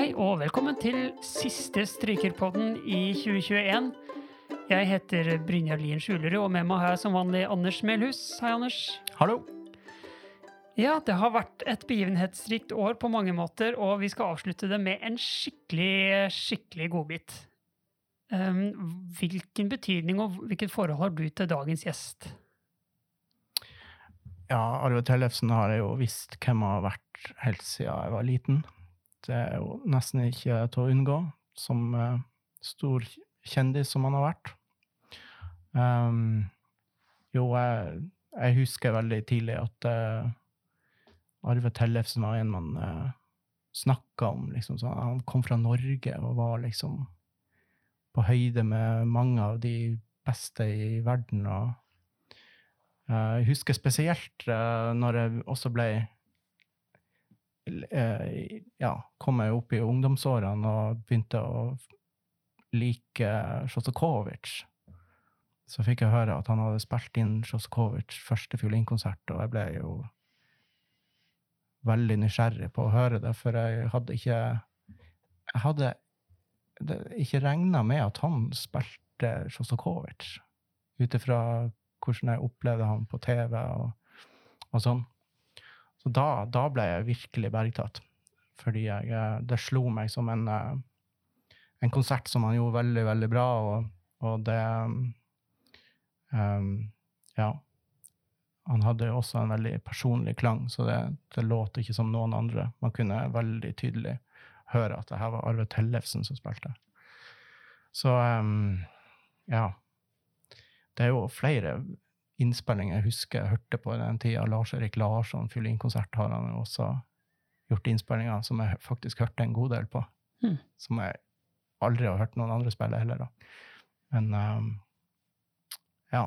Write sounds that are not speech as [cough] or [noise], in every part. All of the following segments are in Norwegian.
Hei og velkommen til siste Strykerpodden i 2021. Jeg heter Brynjar Lien Skjulerud, og med meg har jeg som vanlig Anders Melhus. Hei, Anders. Hallo. Ja, det har vært et begivenhetsrikt år på mange måter, og vi skal avslutte det med en skikkelig, skikkelig godbit. Um, hvilken betydning og hvilket forhold har du til dagens gjest? Ja, Arve Tellefsen har jeg jo visst hvem har vært helt siden jeg var liten. Det er jo nesten ikke til å unngå, som uh, stor kjendis som han har vært. Um, jo, jeg, jeg, husker veldig tidlig at uh, Arve Tellefsen var en man uh, eh, snakka om. Liksom, han kom fra Norge og var liksom på høyde med mange av de beste i verden. Og uh, jeg husker spesielt uh, når jeg også ble Ja, kom jeg opp i ungdomsårene og begynte å like Sjostakovitsj. Så fikk jeg høre at han hadde spilt inn Sjostakovitsjs første fiolinkonsert, og jeg ble jo veldig nysgjerrig på å høre det, for jeg hadde ikke Jeg hadde ikke regna med at han spilte Sjostakovitsj, ut ifra hvordan jeg opplevde han på TV og, og sånn. Så da, da, ble jeg virkelig bergtatt, fordi jeg, det slo meg som en, en konsert som han gjorde veldig, veldig bra, og, og det um, Ja han hadde også en veldig personlig klang, så det, det låt ikke som noen andre. Man kunne veldig tydelig høre at det her var Arve Tellefsen som spilte. Så um, ja. Det er jo flere innspillinger jeg husker jeg hørte på den tida. Lars-Erik Larsson, fiolinkonsert, har han jo også gjort innspillinger som jeg faktisk hørte en god del på. Mm. Som jeg aldri har hørt noen andre spille heller, da. Men um, ja.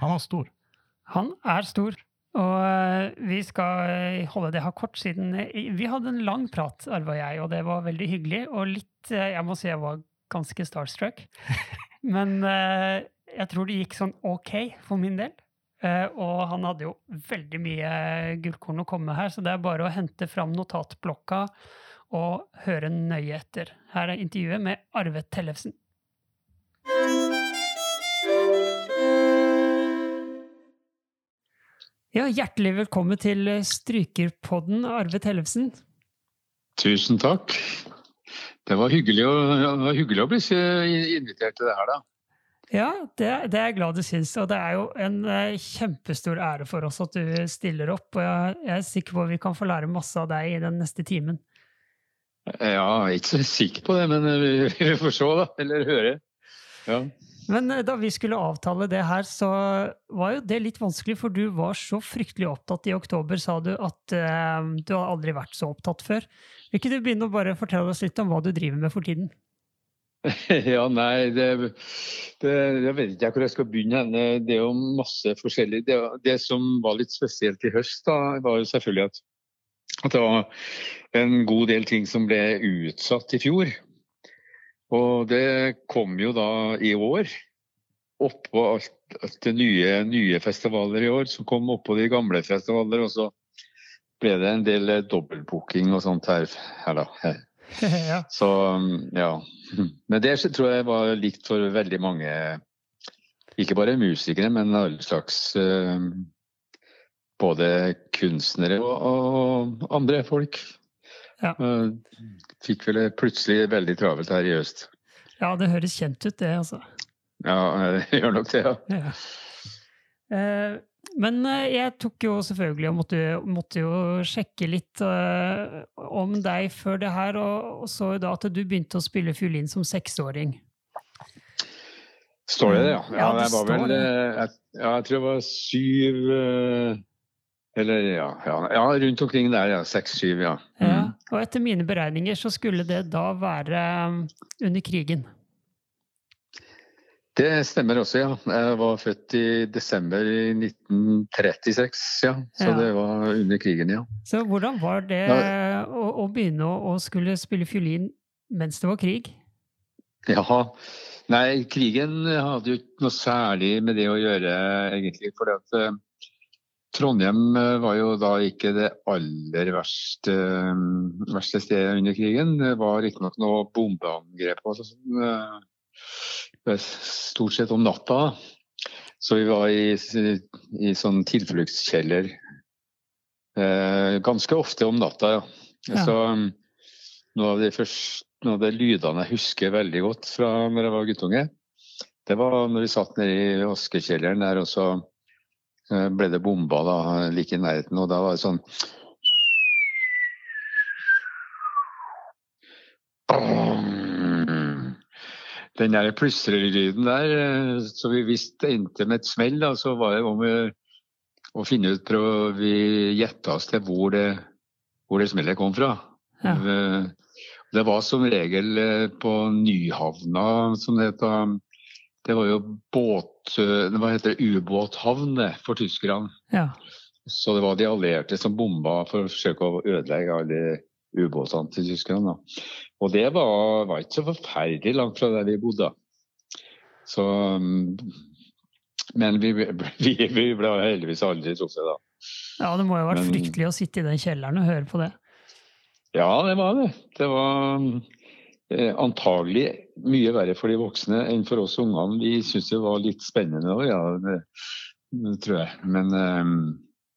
Han var stor. Han er stor. Og eh, vi skal eh, holde det her kort, siden eh, vi hadde en lang prat, Arve og jeg, og det var veldig hyggelig. Og litt Jeg må si jeg var ganske starstruck. [laughs] Men jeg tror det gikk sånn ok for min del. Og han hadde jo veldig mye gullkorn å komme her, så det er bare å hente fram notatblokka og høre nøye etter. Her er intervjuet med Arve Tellefsen. Ja, hjertelig velkommen til Strykerpodden, Arve Tellefsen. Tusen takk. Det var hyggelig å, var hyggelig å bli invitert til det her, da. Ja, det, det, er jeg glad du syns. Og det er jo en uh, kjempestor ære for oss at du stiller opp. Og jeg, jeg, er sikker på at vi kan få lære masse av deg i den neste timen. Ja, jeg er ikke så sikker på det, men vi, vi får se, da. Eller høre. Ja. Men eh, da vi skulle avtale det her, så var jo det litt vanskelig, for du var så fryktelig opptatt i oktober, sa du, at uh, du har aldri vært så opptatt før. Vil ikke du begynne å bare fortelle oss litt om hva du driver med for tiden? [laughs] Ja, nei, det, det, Jeg vet ikke hvor jeg skal begynne. Det er jo masse forskjellig. Det, det som var litt spesielt i høst, da, var jo selvfølgelig at, at det var en god del ting som ble utsatt i fjor. Og det kom jo da i år. Oppå alt, alt det nye, nye, festivaler i år, som kom oppå de gamle festivaler. Og så ble det en del dobbeltbooking og sånt her, her da. Her. [laughs] ja. Så ja. Men det tror jeg var likt for veldig mange, ikke bare musikere, men alle slags uh, Både kunstnere og, og andre folk. Ja. Fikk vel plutselig veldig travelt her i øst. Ja, det høres kjent ut, det, altså. Ja, [laughs] det gjør nok det, ja. ja. Eh, men eh, jeg tok jo selvfølgelig og måtte, måtte jo sjekke litt uh, om deg før det her, og, og så da at du begynte å spille fiolin som seksåring. Står det det, ja? Ja, det, var vel jeg, ja, jeg tror det var syv eller ja, ja, rundt omkring der, ja. Seks-syv, ja. Mm. ja. Og etter mine beregninger så skulle det da være um, under krigen? Det stemmer også, ja. Jeg var født i desember i 1936, ja. Så ja. det var under krigen, ja. Så hvordan var det å, å, begynne å, å, skulle spille fiolin mens det var krig? Ja, nei, krigen hadde jo ikke noe særlig med det å gjøre, egentlig. For Trondheim var jo da ikke det aller verste, verste stedet under krigen. Det var riktignok noe bombeangrep og sånn. Stort sett om natta. Så vi var i, i sånn tilfluktskjeller eh, ganske ofte om natta, ja. ja. Så noe av, de første, noe av de lydene jeg husker veldig godt fra når jeg var guttunge, det var når vi satt nede i askekjelleren der, og så eh, ble det bomba da, like i nærheten. Og da var det sånn Den der plystrelyden der, eh, så vi visste endte med et smell, da, så var det om å finne ut Prøve vi gjette oss til hvor det, hvor det smellet kom fra. Ja. Eh, det var som regel på Nyhavna, som det heter det var jo båt, hva heter det, ubåthavn for tyskerne. Ja. Så det var de allierte som bomba for å forsøke å ødelegge alle ubåtene til tyskerne. Og det var, var, ikke så forferdelig langt fra der vi bodde. Så, men vi, vi, vi ble heldigvis aldri truffet da. Ja, det må jo ha vært men, fryktelig å sitte i den kjelleren og høre på det. Ja, det var det. Det var eh, antagelig mye verre for de voksne enn for oss ungene. Vi syntes det var litt spennende òg, ja, det, det, tror jeg. Men, um,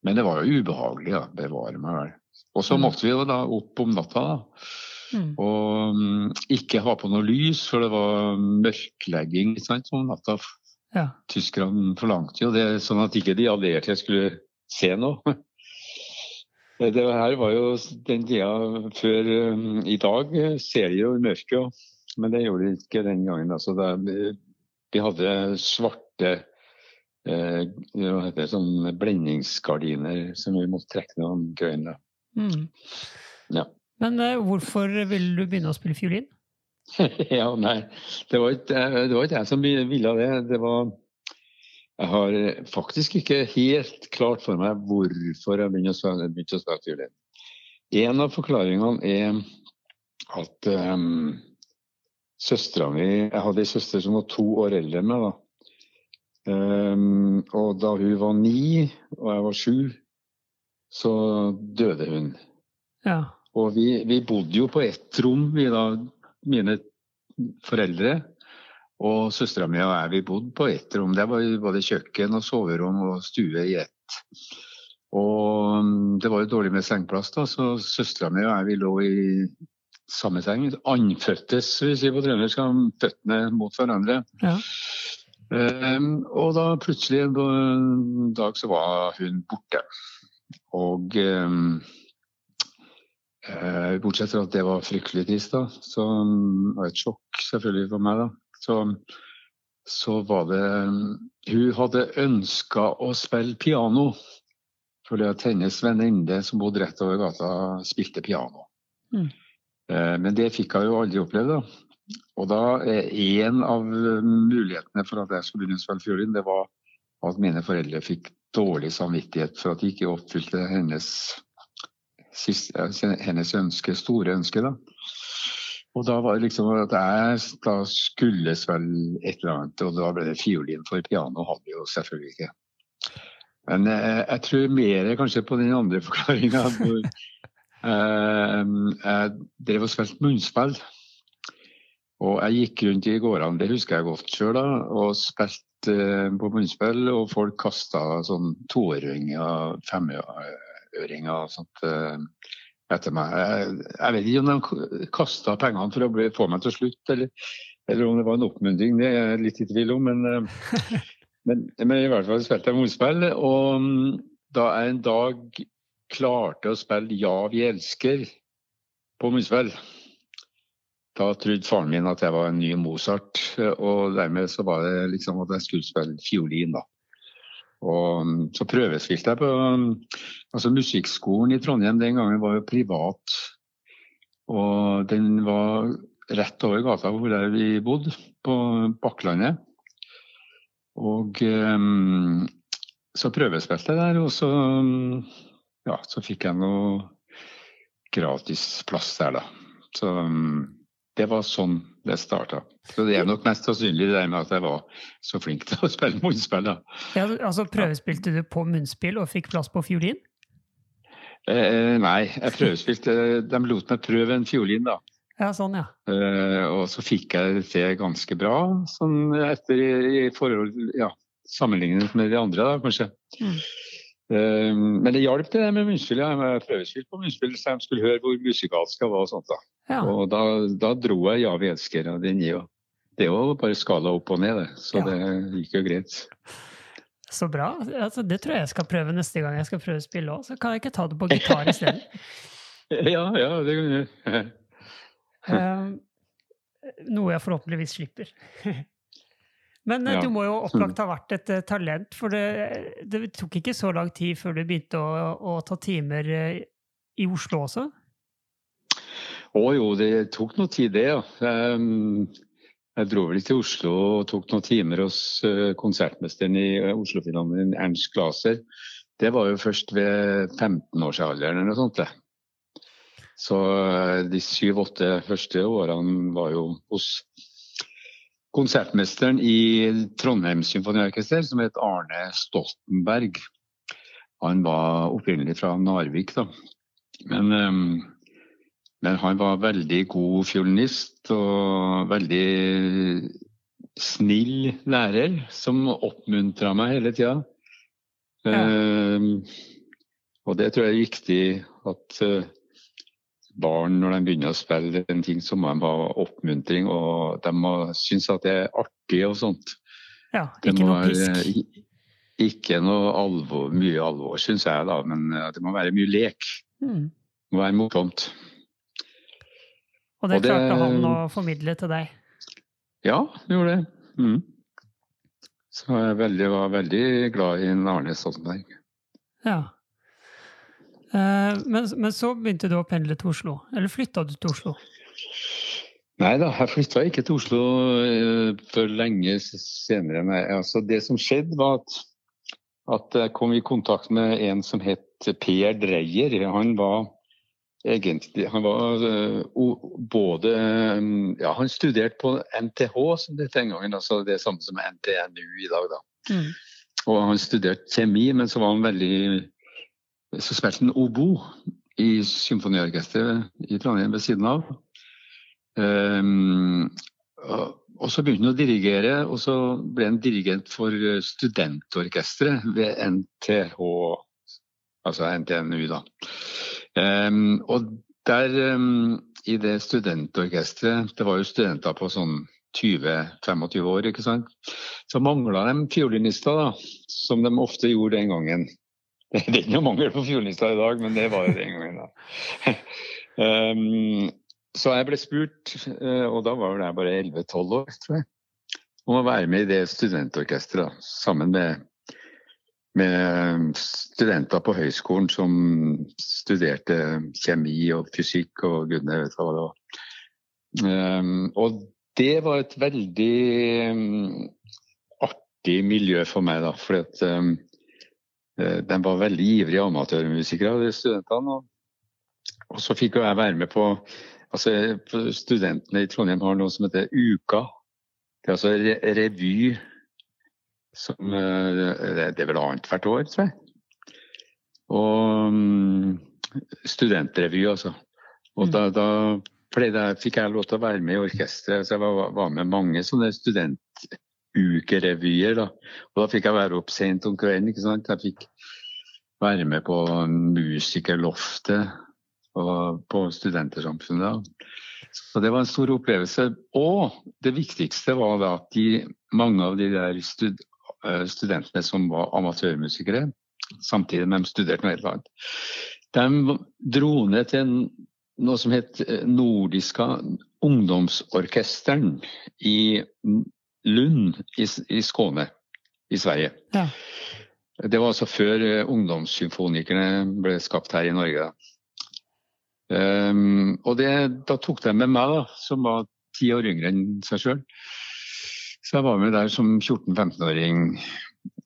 men, det var jo ubehagelig, ja. Bevare meg vel. Og så mm. måtte vi jo da opp om natta, da. Mm. Og um, ikke ha på noe lys, for det var mørklegging sant, om natta. Ja. Tyskerne forlangte jo det, sånn at ikke de allierte skulle se noe. [laughs] Det her var jo den tida før um, I dag ser de jo mørket, men det gjorde de ikke den gangen. Altså, det, de hadde svarte eh, hva heter det, sånn blendingsgardiner som vi måtte trekke ned om kvelden. Mm. Ja. Men uh, hvorfor ville du begynne å spille fiolin? [laughs] ja, nei, det var, ikke, det var ikke jeg som ville det. Det var jeg har faktisk ikke helt klart for meg hvorfor jeg begynte å spille, fiolin. En av forklaringene er at um, søstera mi Jeg hadde ei søster som var to år eldre enn meg. da. Um, og da hun var ni og jeg var sju, så døde hun. Ja. Og vi, vi, bodde jo på ett rom, vi da, mine foreldre. Og søstera mi og jeg vi bodde på ett rom. Det var både kjøkken og soverom og stue i ett. Og um, det var jo dårlig med sengeplass, da, så søstera mi og jeg vi lå i samme seng. Andføttes, vi si på trøndersk, føttene mot hverandre. Ja. Um, og da plutselig en dag så var hun borte. Og um, uh, bortsett fra at det var fryktelig trist, da, så det var et sjokk selvfølgelig for meg. da så, så var det Hun hadde ønska å spille piano. Fordi at hennes venninne som bodde rett over gata, spilte piano. Mm. Eh, men det fikk hun jo aldri oppleve. da. Og da er en av mulighetene for at jeg skulle begynne å spille fiolin, det var at mine foreldre fikk dårlig samvittighet for at de ikke oppfylte hennes, hennes ønske, store ønske. da. Og da var det liksom at jeg da skulle vel et eller annet, og da ble det fiolin, for piano hadde vi jo selvfølgelig ikke. Men eh, jeg tror mer kanskje på den andre [laughs] forklaringa. eh, jeg drev og spilte munnspill. Og jeg gikk rundt i gårdene, det husker jeg godt sjøl, og spilte eh, på munnspill. Og folk kasta sånn toåringer, femøringer og sånt. Eh, etter meg. Jeg, jeg vet ikke om de kasta pengene for å bli, få meg til slutt, eller, eller, om det var en oppmuntring. Det er jeg litt i tvil om. Men, eh, men, men, i hvert fall spilte jeg munnspill. Og mm, da jeg en dag klarte å spille 'Ja, vi elsker' på munnspill, da trodde faren min at jeg var en ny Mozart. Og dermed så var det liksom at jeg skulle spille fiolin, da. Og mm, så prøvespilte jeg på mm, altså Musikkskolen i Trondheim den gangen var jo privat. Og den var rett over gata hvor der vi bodde, på Bakklandet. Og um, så prøvespilte jeg der, og så, ja, så fikk jeg noe gratis plass der, da. Så um, det var sånn det starta. Så det er nok mest sannsynlig det med at jeg var så flink til å spille munnspill. da. Ja, altså Prøvespilte du på munnspill og fikk plass på fiolin? Eh, nei, jeg prøvespilte De lot meg prøve en fiolin, da. Ja, sånn, ja. Eh, og så fikk jeg det til ganske bra, sånn etter i, i forhold Ja, sammenlignet med de andre, da, kanskje. Mm. Eh, men det hjalp det med munnspill. Jeg prøvespilte på munnspill så de skulle høre hvor musikalsk jeg var. og sånt da. ja. Og da, da dro jeg 'Ja, vi elsker' av den i. Det var bare skala opp og ned, det. Så Ja. det gikk jo greit. Så bra. Altså, det tror jeg jeg skal prøve neste gang jeg skal prøve å spille òg. Så kan jeg ikke ta det på gitar isteden. [laughs] Ja, ja, det kan du gjøre. um, [laughs] noe jeg forhåpentligvis slipper. [laughs] Men eh, Ja. du må jo opplagt ha vært et eh, talent, for det, det tok ikke så lang tid før du begynte å, å ta timer eh, i Oslo også? Å jo, det tok noe tid det, ja. Ehm, Jeg dro vel til Oslo og tok noen timer hos konsertmesteren i Oslo-finalen, Ernst Glaser. Det var jo først ved 15-årsalderen eller noe sånt. det. Så de syv-åtte første årene var jo hos konsertmesteren i Trondheim Symfoniorkester, som het Arne Stoltenberg. Han var opprinnelig fra Narvik, da. Men ehm, men han var veldig god fiolinist og veldig snill lærer som oppmuntra meg hele tida. Ja. og det tror jeg er viktig at eh, barn, når de begynner å spille en ting, så må de ha oppmuntring, og de må synes at det er artig og sånt. Ja, Det ikke må noe pisk. Ikke noe alvor, mye alvor, syns jeg, da, men eh, det må være mye lek. Mm. Det må være morsomt. Og det og det- klarte han å formidle til deg. Ja, det gjorde det. Mm. Så jeg veldig, var veldig glad i Arne Stoltenberg. Ja. Eh, men, men så begynte du å pendle til Oslo. Eller flytta du til Oslo? Nei da, jeg flytta ikke til Oslo eh, før lenge senere. Altså, det som skjedde, var at, at jeg kom i kontakt med en som het Per Dreyer. Han var egentlig Han var eh, både Ja, han studerte på NTH, som det het den gangen. Altså det samme som NTNU i dag, da. Mm. Og han studerte kjemi, men så var han veldig Så spilte han obo i symfoniorkesteret i Trondheim ved siden av. Um, og- så begynte han å dirigere, og så ble han dirigent for studentorkesteret ved NTH, altså NTNU, da. Um, og der, um, i det studentorkesteret, det var jo studenter på sånn 20-25 år, ikke sant. Så mangla de fiolinister, da, som de ofte gjorde den gangen. [laughs] Det er ikke noe mangel på fiolinister i dag, men det var jo den gangen. da. [laughs] um, så jeg ble spurt, eh, og da var vel jeg bare 11-12 år, tror jeg, om å være med i det studentorkesteret sammen med, med studenter på høyskolen som studerte kjemi og fysikk og gudene vet hva det var. Um, og det var et veldig um, artig miljø for meg, da. Fordi at um, eh, de var veldig ivrige amatørmusikere, de studentene. Og, og så fikk jo jeg være med på altså Studentene i Trondheim har noe som heter Uka. Det er altså re revy som eh, Det er vel annethvert år, tror jeg. Og um, studentrevy, altså. Og Mm. da, da pleide jeg, fikk jeg lov til å være med i orkesteret. Så jeg var, var med mange sånne studentukerevyer. Da. Og da fikk jeg være opp sent om kvelden. ikke sant? Jeg fikk være med på Musikerloftet og på Studentersamfunnet. da. Så det var en stor opplevelse. Og det viktigste var da at de, mange av de der stud, eh, studentene som var amatørmusikere, samtidig med de studerte noe helt annet, de dro ned til en, noe som het eh, Nordiska ungdomsorkesteren i Lund i, i Skåne i Sverige. Ja. Det var altså før eh, ungdomssymfonikerne ble skapt her i Norge. Um, og det, da tok de med meg, da, som var ti år yngre enn seg sjøl. Så jeg var med der som 14-15-åring.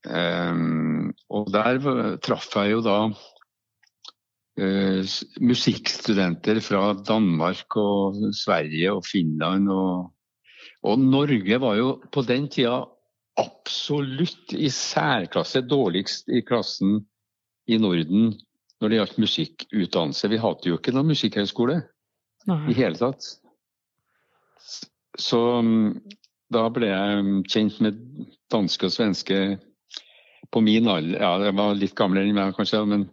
Um, og der traff jeg jo da uh, musikkstudenter fra Danmark og Sverige og Finland. Og, og, Norge var jo på den tida absolutt i særklasse dårligst i klassen i Norden når det gjaldt musikkutdannelse. Vi hadde jo ikke noen musikkhøgskole i hele tatt. Så um, da ble jeg kjent med danske og svenske på min alder. Ja, jeg var litt gamlere enn meg kanskje, men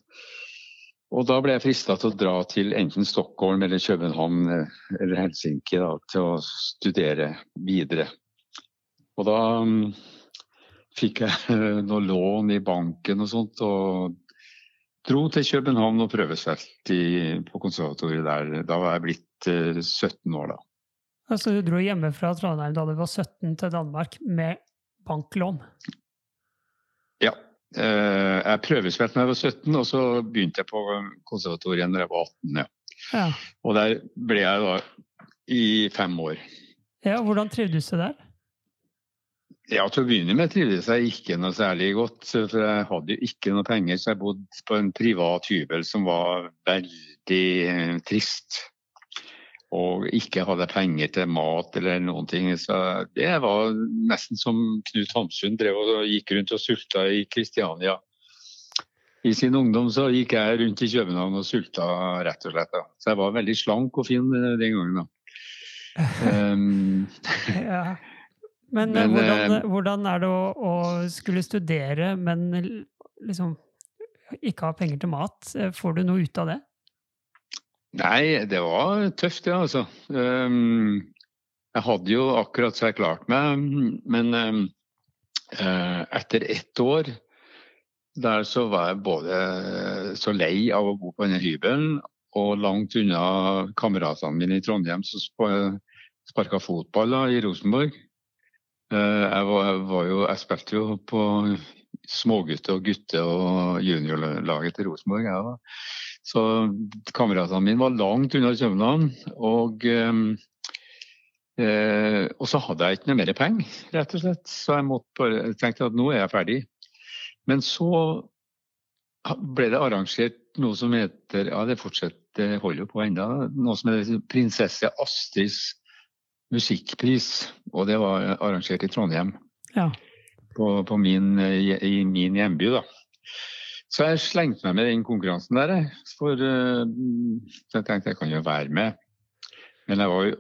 og da ble jeg frista til å dra til enten Stockholm eller København eh, eller Helsinki da, til å studere videre. Og da um, fikk jeg [laughs] noe lån i banken og sånt, og dro til København og prøvespilte på konservatoriet der. Da var jeg blitt uh, 17 år, da. Altså du dro hjemme fra Trondheim da du var 17 til Danmark med banklån? Ja. Eh, jeg prøvespilte da jeg var 17, og så begynte jeg på konservatoriet da jeg var 18. Ja. ja. Og der ble jeg da i fem år. Ja, Hvordan trivdes du der? Ja, Til å begynne med trivdes jeg ikke noe særlig godt. For jeg hadde jo ikke noe penger, så jeg bodde på en privat hybel som var veldig eh, trist og ikke hadde penger til mat eller noen ting. Så det var nesten som Knut Hamsun drev og gikk rundt og sulta i Kristiania. I sin ungdom så gikk jeg rundt i København og sulta, rett og slett. Da. Så jeg var veldig slank og fin eh, den gangen, da. Um, [laughs] ja. Men, men hvordan, uh, hvordan, er det å, å, skulle studere, men liksom ikke ha penger til mat? Får du noe ut av det? Nei, det var tøft, det, ja, altså. Um, jeg hadde jo akkurat så jeg klart meg, men um, uh, etter ett år der så var jeg både så lei av å bo på denne hybelen og langt unna kameratene mine i Trondheim som sparka fotball da, i Rosenborg. Uh, jeg, var, var jo, jeg spilte jo på smågutte- og gutte- og juniorlaget til Rosenborg. Jeg. Så kameratene mine var langt unna København. Og, eh, eh, og så hadde jeg ikke noe mer penger, rett og slett. Så jeg bare, tenkte at nå er jeg ferdig. Men så ble det arrangert noe som heter Ja, det fortsetter, holder jo på enda, Noe som heter Prinsesse Astrids musikkpris. Og det var arrangert i Trondheim. Ja. På, på min, i min hjemby, da. Så jeg slengte meg med den konkurransen der, for uh, jeg tenkte jeg kan jo være med. Men jeg var jo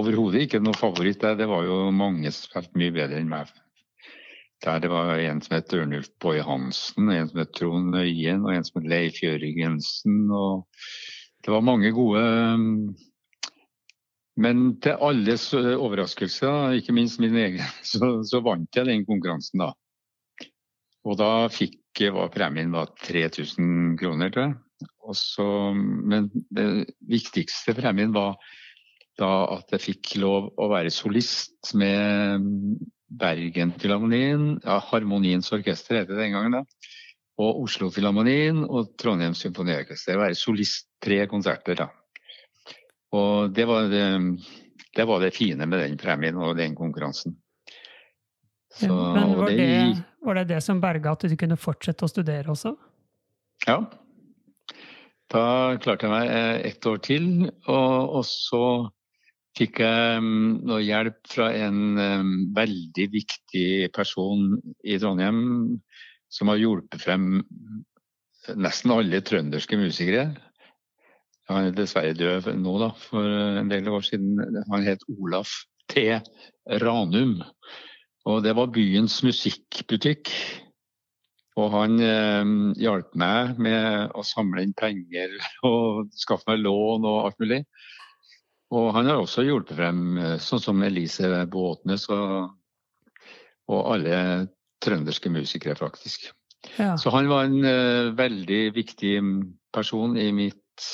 overhodet ikke noen favoritt der. Det var jo mange som spilte mye bedre enn meg. Der det var en som het Ørnulf Boje Hansen, en som het Trond Øyen og en som het Leif Jørgensen. Og det var mange gode um, Men til alles overraskelse, ikke minst min egen, [laughs] så, så vant jeg den konkurransen da. Og da fikk var premien var 3000 kroner, tror jeg. Også, men det viktigste premien var da at jeg fikk lov å være solist med Bergen-filharmonien, ja, Harmoniens orkester het det den gangen, da. Og Oslo-filharmonien og Trondheim symfoniorkester. Være solist tre konserter, da. Og det var det, det var det fine med den premien og den konkurransen. Så, Men var det, var det, det som berga at du kunne fortsette å studere også? Ja. Da klarte jeg meg eh, ett år til, og, og så fikk jeg mm, noe hjelp fra en um, veldig viktig person i Trondheim som har hjulpet frem nesten alle trønderske musikere. Han er dessverre død nå, da, for en del år siden. Han het Olaf T. Ranum. Og det var byens musikkbutikk. Og han eh, hjalp meg med å samle inn penger [laughs] og skaffe meg lån og alt mulig. Og han har også hjulpet frem eh, sånn som Elise Båtnes og, og alle trønderske musikere, faktisk. Ja. Så han var en eh, veldig viktig person i mitt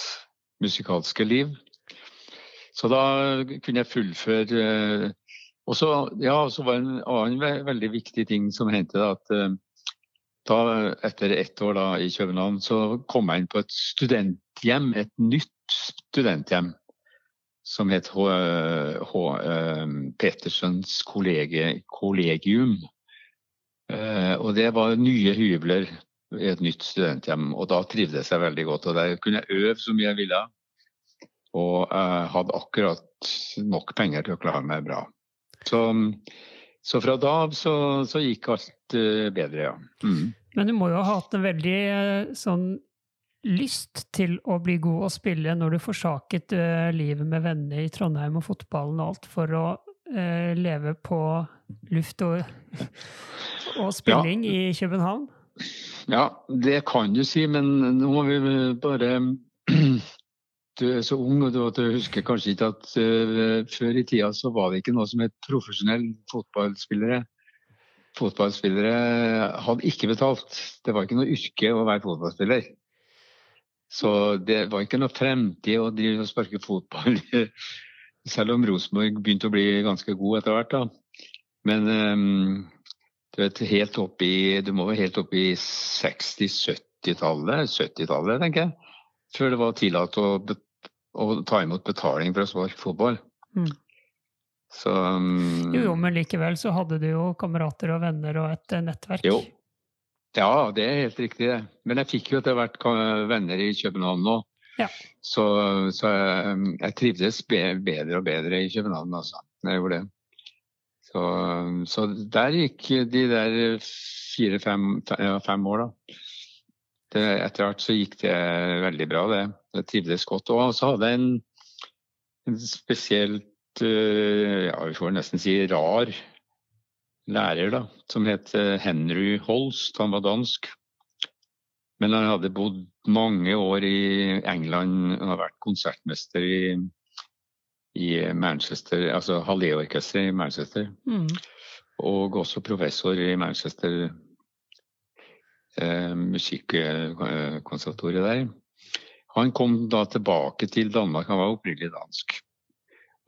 musikalske liv. Så da kunne jeg fullføre uh, og så, ja, så var en annen veldig viktig ting som hendte. at uh, da, Etter ett år da, i København så kom jeg inn på et studenthjem, et nytt studenthjem. Som het H. H uh, Petersens kollege, kollegium. Eh, og det var nye hybler i et nytt studenthjem. Og da trivdes jeg veldig godt. Og der kunne jeg øve så mye jeg ville. Og jeg hadde akkurat nok penger til å klare meg bra. Så, så fra da av så, så, gikk alt eh, bedre, ja. Mm. Men du må jo ha hatt en veldig eh, sånn lyst til å bli god og spille når du forsaket uh, livet med venner i Trondheim og fotballen og alt for å uh, leve på luft og, [laughs] og spilling ja. i København? Ja, det kan du si, men nå må vi bare [clears throat] Du er så ung og du, husker kanskje ikke at uh, før i tida så var det ikke noe som het profesjonell fotballspillere. Fotballspillere hadde ikke betalt. Det var ikke noe yrke å være fotballspiller. Så det var ikke noe fremtid å drive og sparke fotball, selv om Rosenborg begynte å bli ganske god etter hvert. Men um, du vet, helt opp i, du må være helt opp i 60-70-tallet, 70-tallet, tenker jeg, før det var tillatt å, å ta imot betaling for å svare fotball. Mm. Så um, Jo, jo, men likevel så hadde du jo kamerater og venner og et eh, nettverk. Jo. Ja, det er helt riktig, det. Men jeg fikk jo etter hvert venner i København nå. Ja. Så, så jeg, um, jeg, trivdes bedre og bedre i København, altså. Jeg gjorde det. Så, så der gikk de der fire-fem fem år, da. Det, etter hvert så gikk det veldig bra, det. Jeg trivdes godt. Og så hadde jeg en, en spesielt eh, ja, vi får nesten si rar lærer, da, som het eh, Henry Holst. Han var dansk. Men han hadde bodd mange år i England og har vært konsertmester i i Manchester, altså Hallé-orkesteret i Manchester. Mm. Og også professor i Manchester eh, musikkonservatoriet der. Han kom da tilbake til Danmark, han var opprinnelig dansk.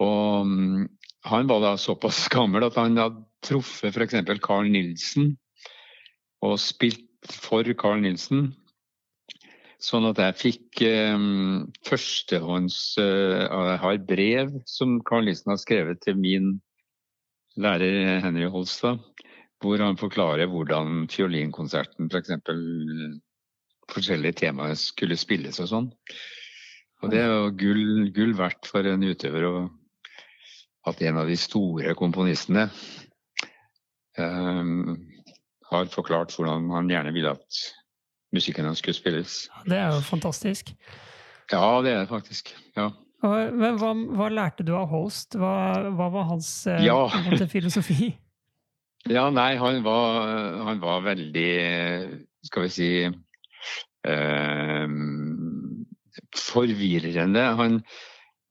Og um, han var da såpass [laughs] gammel at han hadde truffet f.eks. Carl Nilsen og spilt for Carl Nilsen Sånn at jeg fikk eh, førstehånds eh, Jeg har brev som Carl Nilsen har skrevet til min lærer Henry Holstad, hvor han forklarer hvordan fiolinkonserten f.eks. For forskjellige temaer skulle spilles og sånn. Og det er jo gull, gull verdt for en utøver å at en av de store komponistene um, har forklart hvordan han gjerne ville at musikken hans skulle spilles. Det er jo fantastisk. Ja, det er det faktisk. ja. Men hva, hva, lærte du av Holst? Hva, hva var hans eh, ja. filosofi? [laughs] Ja, nei, han var, han var veldig Skal vi si eh, Forvirrende. Han,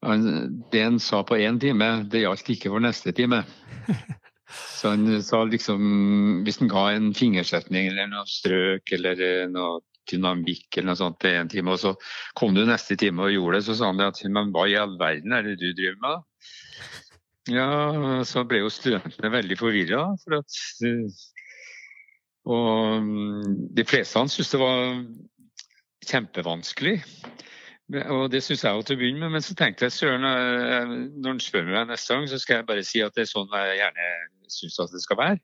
han, det han sa på én time, det gjaldt ikke for neste time. [laughs] Så han sa liksom Hvis han ga en fingersetning eller noe strøk eller eh, noe dynamikk eller noe sånt til en time, og så kom du neste time og gjorde det, så sa han at men hva i all verden er det du driver med? Ja, så ble jo studentene veldig forvirra. For at, og mm, de fleste av dem syntes det var kjempevanskelig. Og det syns jeg jo til å begynne med, men så tenkte jeg søren, når han spør meg neste gang, så skal jeg bare si at det er sånn jeg gjerne syns at det skal være.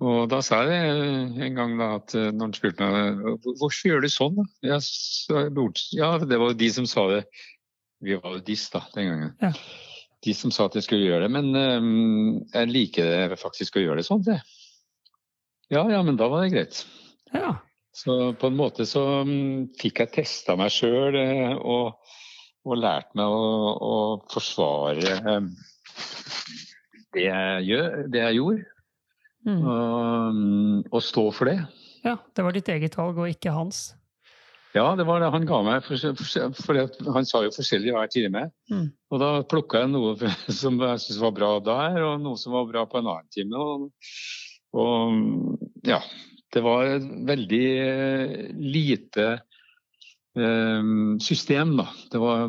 Og da sa jeg en gang da at eh, når han spurte meg hvorfor gjør du sånn, da? Så, ja, det var de som sa det. Vi var jo diss da, den gangen. Ja. De som sa at jeg skulle gjøre det. Men um, jeg liker det faktisk å gjøre det sånn, det. Ja, ja, men da var det greit. Ja. Så på en måte så um, fikk jeg testa meg sjøl uh, og, og, lært meg å, å forsvare um, det, jeg gjør, det jeg gjorde. Mm. Og, og, stå for det. Ja, det var ditt eget valg og ikke hans? Ja, det var det han ga meg. For, for, for han sa jo forskjellig hver time. Mm. Og da plukka jeg noe [laughs] som jeg syntes var bra der, og noe som var bra på en annen time. Og, og ja, det var et veldig eh, lite eh, system, da. Det var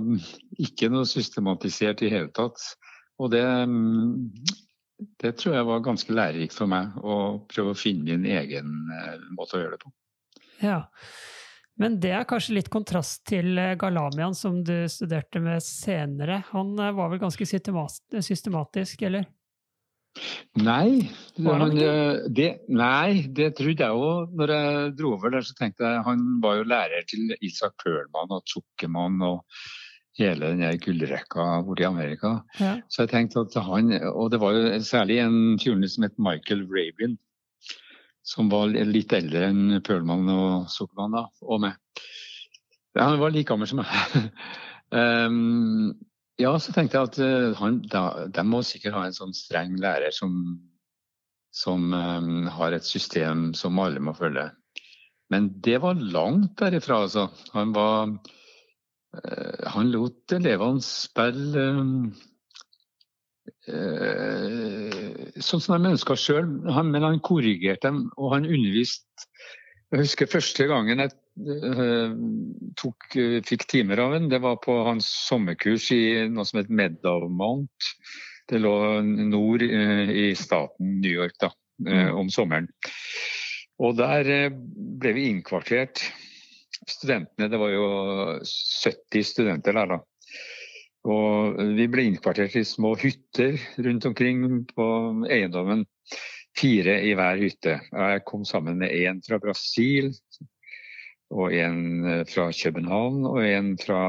ikke noe systematisert i hele tatt. Og det, det tror jeg var ganske lærerikt for meg, å prøve å finne min egen eh, måte å gjøre det på. Ja, men det er kanskje litt kontrast til Galamian, som du studerte med senere. Han var vel ganske systematisk, eller? Nei, men, det, nei, det trodde jeg òg. Når jeg dro over der, så tenkte jeg han var jo lærer til Isak Pølmann og Zuckermann og hele den gullrekka borte i Amerika. Ja. Så jeg tenkte at han Og det var jo særlig en fjoling som het Michael Rabin, som var litt eldre enn Pølmann og Sukkermann og meg. Han var like gammel som meg. um, [laughs] Ja, så tenkte jeg at uh, han, da, de må sikkert ha en sånn streng lærer som, som um, har et system som alle må følge. Men det var langt derifra, altså. Han var uh, Han lot elevene spille um, sånn som de ønska sjøl, men han korrigerte dem, og han underviste Jeg husker første gangen jeg Eh, tok, eh, fikk timer av ham, Det var på hans sommerkurs i noe som het Meadowmount. Det lå nord eh, i staten New York da, mm. om sommeren. Og der ble vi innkvartert. Studentene, det var jo 70 studenter der da. Og vi ble innkvartert i små hytter rundt omkring på eiendommen. Fire i hver hytte. Jeg kom sammen med én fra Brasil, og en eh, fra København og en fra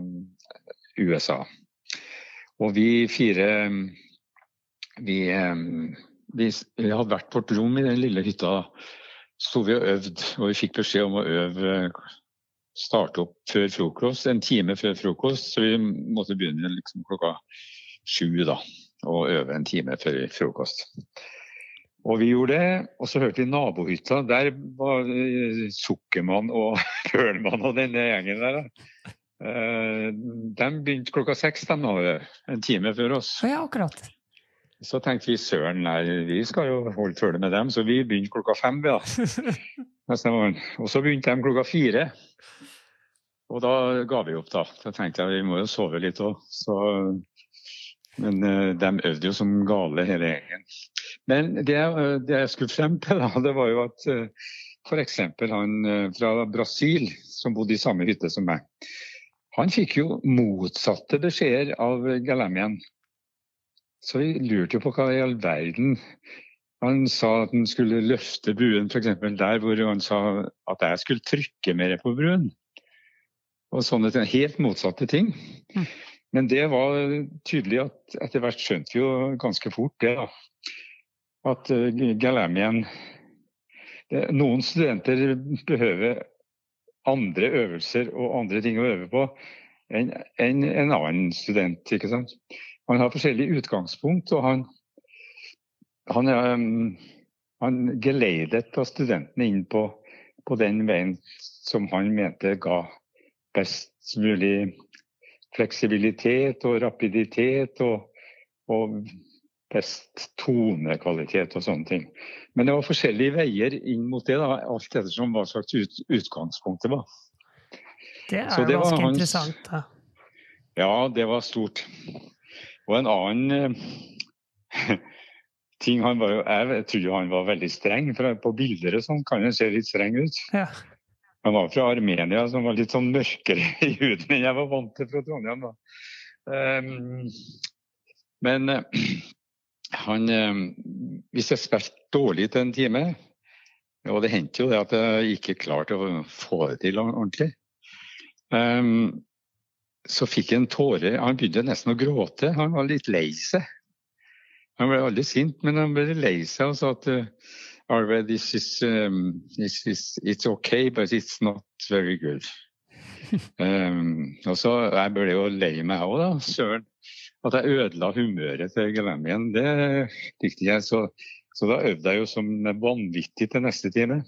eh, USA. Og vi fire vi, eh, vi, vi hadde hvert vårt rom i den lille hytta. sto vi og øvde, og vi fikk beskjed om å øve starte opp før frokost, en time før frokost. Så vi måtte begynne liksom klokka sju da, og øve en time før frokost. Og vi gjorde det, og så hørte vi nabohytta. Der var Sukkermann og [laughs] Pølmann og denne gjengen der. Uh, de begynte klokka seks, de en time før oss. Ja, akkurat. Så tenkte vi søren, nei, vi skal jo holde følge med dem, så vi begynte klokka fem. Ja. [laughs] og så begynte de klokka fire. Og da ga vi opp, da. Da tenkte jeg vi må jo sove litt òg. Men uh, de øvde jo som gale hele gjengen. Men det, det, jeg skulle frem til, da, det var jo at eh, f.eks. han eh, fra Brasil, som bodde i samme hytte som meg, han fikk jo motsatte beskjeder av Galamian. Så vi lurte jo på hva i all verden Han sa at han skulle løfte buen, f.eks. der hvor han sa at jeg skulle trykke mer på buen. Og sånne ting, Helt motsatte ting. Mm. Men det var tydelig at etter hvert skjønte vi jo ganske fort det. da at uh, Galamien Noen studenter behøver andre øvelser og andre ting å øve på enn en, en annen student. ikke sant? Han har forskjellig utgangspunkt, og han, han, um, han geleidet studentene inn på, på, den veien som han mente ga best mulig fleksibilitet og rapiditet og, og best tonekvalitet og sånne ting. Men det var forskjellige veier inn mot det, da, alt ettersom hva slags ut, utgangspunktet var. Det er det ganske hans, interessant. Da. Ja, det var stort. Og en annen eh, [laughs] ting han var jo, Jeg trodde han var veldig streng, for på bilder og sånn kan han se litt streng ut. Ja. Han var fra Armenia, som var litt sånn mørkere [laughs] i huden enn jeg var vant til fra Trondheim. Um, men uh, han, eh, hvis jeg spilte dårlig til en time, og det hendte jo det at jeg ikke klarte å få det til ordentlig, um, så fikk jeg en tåre. Han begynte nesten å gråte. Han var litt lei seg. Han ble aldri sint, men han ble lei seg og sa at uh, Arve, this is, um, this is, it's okay, but it's not very good. [laughs] um, og så Jeg ble jo lei meg òg, da. Søren. At jeg ødela humøret til Glamien, det likte jeg. Så, så, da øvde jeg jo som vanvittig til neste time.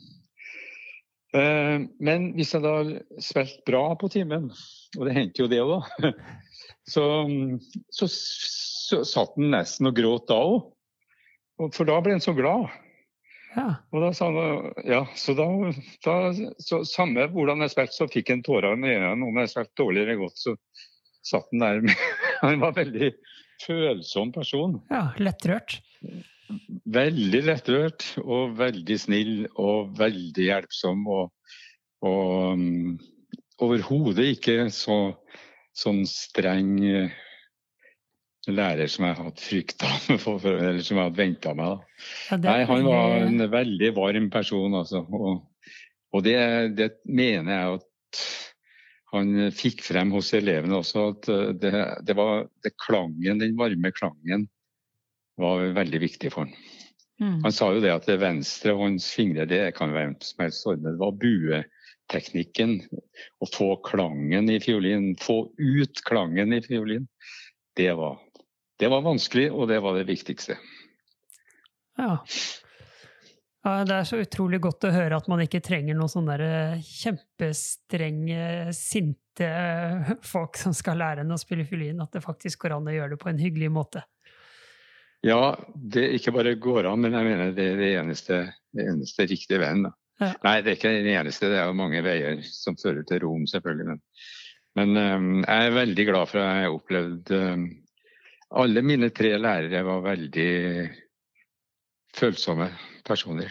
Eh, men hvis jeg da spilte bra på timen, og det hendte jo det òg, da, [laughs] så, så, så, satt han nesten og gråt da òg. For da ble han så glad. Ja. Og da sa han, ja, så da, da så Samme hvordan jeg spilte, så fikk han tårer i øynene. Om jeg spilte dårlig eller godt, så satt han der [laughs] Han var en veldig følsom person. Ja, lettrørt? Veldig lettrørt og veldig snill og veldig hjelpsom. Og, og um, overhodet ikke så sånn streng lærer som jeg hadde frykta, [laughs] eller som jeg hadde venta meg. Ja, Nei, han var en veldig varm person, altså. Og, og det, det mener jeg at han fikk frem hos elevene også, at eh, det, det var det klangen, den varme klangen var veldig viktig for ham. Mm. Han sa jo det at det venstre hånds fingre det kan være hvem som helst ordne. Det var bueteknikken. Å få klangen i fiolin, få ut klangen i fiolin, det var, det var vanskelig, og det var det viktigste. Ja. ja. Det er så utrolig godt å høre at man ikke trenger noen sånne eh, kjempestrenge, sinte eh, folk som skal lære en å spille fiolin. At det faktisk går an å gjøre det på en hyggelig måte. Ja, det ikke bare går an, men jeg mener det er det eneste, det eneste riktige veien. Ja. Nei, det er ikke den eneste, det er jo mange veier som fører til Rom, selvfølgelig. Men, men um, jeg er veldig glad for at jeg har opplevd øhm, Alle mine tre lærere var veldig følsomme personer.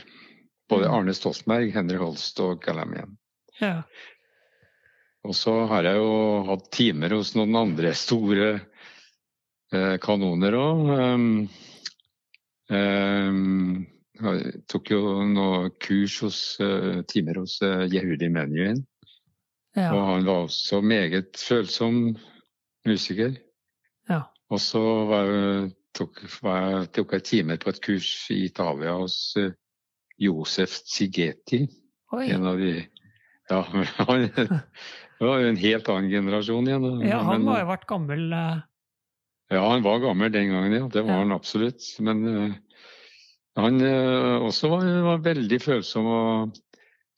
Både Mm. Arne Stoltenberg, Henry Holst og Galamian. Ja. Og så har jeg jo hatt timer hos noen andre store kanoner òg. Um, um, jeg tok jo noe kurs hos eh, timer hos Jehudi Yehudi Menuhin. Ja. Og han var også meget følsom musiker. ja. Og så var jeg, tok, var tok jeg timer på et kurs i Italia hos eh, Josef Zigeti. Oi. En av de Ja, [laughs] han [laughs] var jo en helt annen generasjon igjen. Ja, han må ha vært gammel. Ja, han var gammel den gangen, ja. Det var han absolutt. Men eh, han eh, også var, var veldig følsom og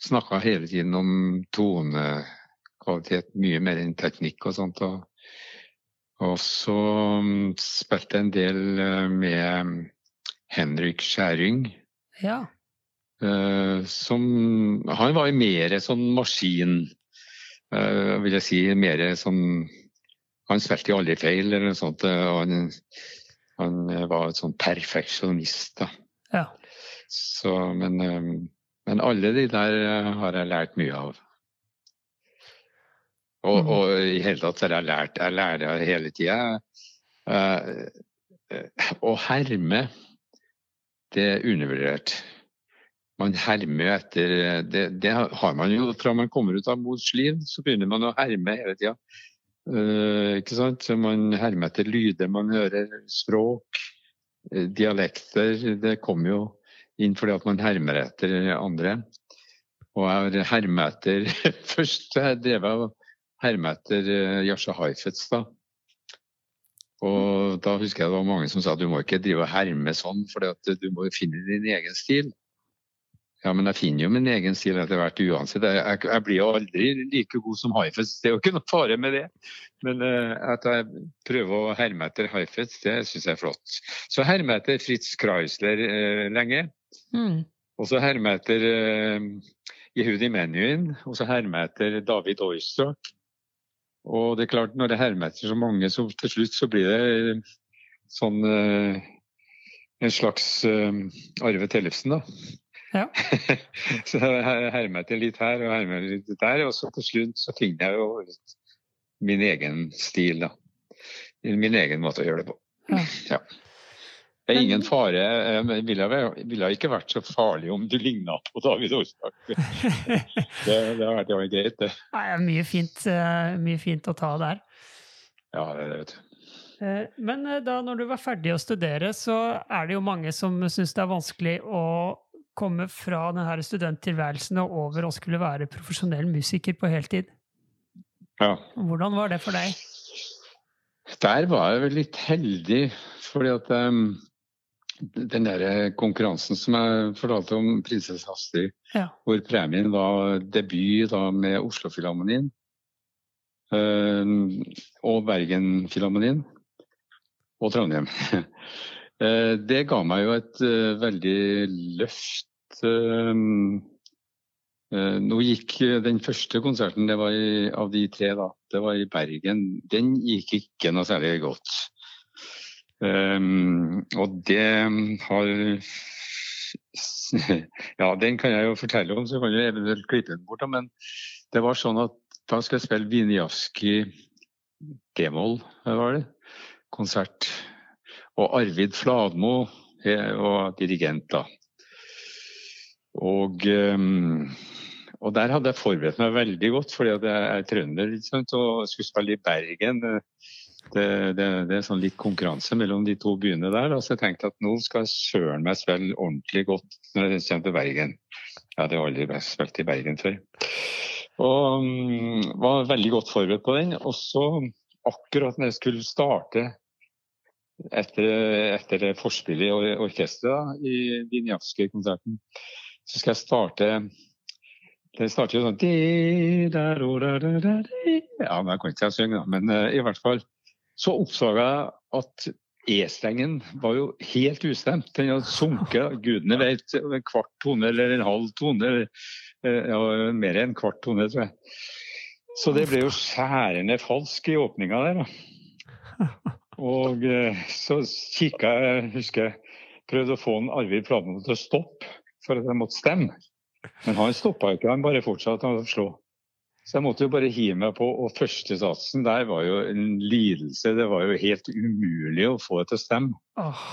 snakka hele tiden om tonekvalitet, mye mer enn teknikk og sånt. Og, og så mm, spilte jeg en del eh, med Henrik Skjæring. Ja. Som Han var mer sånn maskin, vil jeg si. Mer sånn Han spilte jo aldri feil eller noe sånt. eh, han, han var et sånn perfeksjonist, da. ja. Så, men, eh, men alle de der eh, har jeg lært mye av. Og, mm. og i hele tatt har jeg lært Jeg lærer hele tida. Å herme, det er undervurdert. Man hermer etter det, det har man jo fra man kommer ut av mors liv, så begynner man å herme hele tida. Ikke sant? Så man hermer etter lyder man hører, språk, eh, dialekter. Det kommer jo inn fordi at man hermer etter andre. Og jeg har etter [laughs] Først drev jeg og hermet etter Jasha Yasha Heifetz, da. Og da husker jeg det var mange som sa at du må ikke drive og herme sånn, for du må finne din egen stil. Ja, men jeg finner jo min egen stil etter hvert uansett. Jeg, jeg, jeg blir jo aldri like god som Heifetz, det er jo ikke noe fare med det. Men uh, at jeg prøver å herme etter Heifetz, det syns jeg er flott. Så hermer jeg etter Fritz Kreisler uh, lenge. Mm. Og så hermer jeg etter uh, Yehudi Menuhin, og så hermer jeg etter David Oistrakh. Og det er klart, når jeg hermer etter så mange, så til slutt så blir det sånn uh, en slags Arve Tellefsen, da. Ja. [laughs] så jeg hermer etter litt her og hermer litt der, og så til slutt så finner jeg jo min egen stil, da. Min egen måte å gjøre det på. Ja. Ja. Det er ingen fare. Det ville, ville ikke vært så farlig om du ligna på David Oistrakh. [laughs] Det, det har vært jævlig greit, det. Nei, det er mye fint, eh, mye fint å ta der. Ja, det, vet du. Eh, Men eh, da når du var ferdig å studere, så er det jo mange som syns det er vanskelig å komme fra denne studenttilværelsen og over å skulle være profesjonell musiker på heltid. Ja. Hvordan var det for deg? Der var jeg vel litt heldig, fordi at um, den der konkurransen som jeg fortalte om, 'Prinsesse Astrid', Ja. hvor premien var debut da med Oslo-filharmonien um, og Bergen-filharmonien og Trondheim. [laughs] Eh, det ga meg jo et eh, veldig løft. eh, nå gikk den første konserten, det var i, av de tre, da, det var i Bergen. Den gikk ikke noe særlig godt. Og det har [laughs] Ja, den kan jeg jo fortelle om, så kan du eventuelt klippe den bort. Men det var sånn at da skal jeg spille Vinjaski d-moll, var det? Konsert og Arvid Fladmo var dirigent, da. Og, og, der hadde jeg forberedt meg veldig godt, fordi jeg er trønder liksom, og skulle spille i Bergen. Det, det, det, er sånn litt konkurranse mellom de to byene der. Så jeg tenkte at nå skal jeg søren meg spille ordentlig godt når jeg kommer til Bergen. Jeg hadde aldri spilt i Bergen før. Og um, var veldig godt forberedt på den. Og så, akkurat når jeg skulle starte etter, etter forspillet i orkesteret i Vinjavskij-konserten, så skal jeg starte Det starter jo sånn Ja, men jeg kan ikke synge, da. Men uh, i hvert fall så oppdaga jeg at E-strengen var jo helt ustemt. Den hadde sunket, gudene vet, en kvart tone eller en halv tone. Eh, ja, mer enn en kvart tone, tror jeg. Så det ble jo skjærende falsk i åpninga der. Da. [laughs] Og eh, så kikka jeg, husker jeg, prøvde å få en Arvid Flatmo til å stoppe for at jeg måtte stemme. Men han stoppa ikke, han bare fortsatte å slå. Så jeg måtte jo bare hive meg på. Og førstesatsen der var jo en lidelse. Det var jo helt umulig å få det til å stemme. Åh,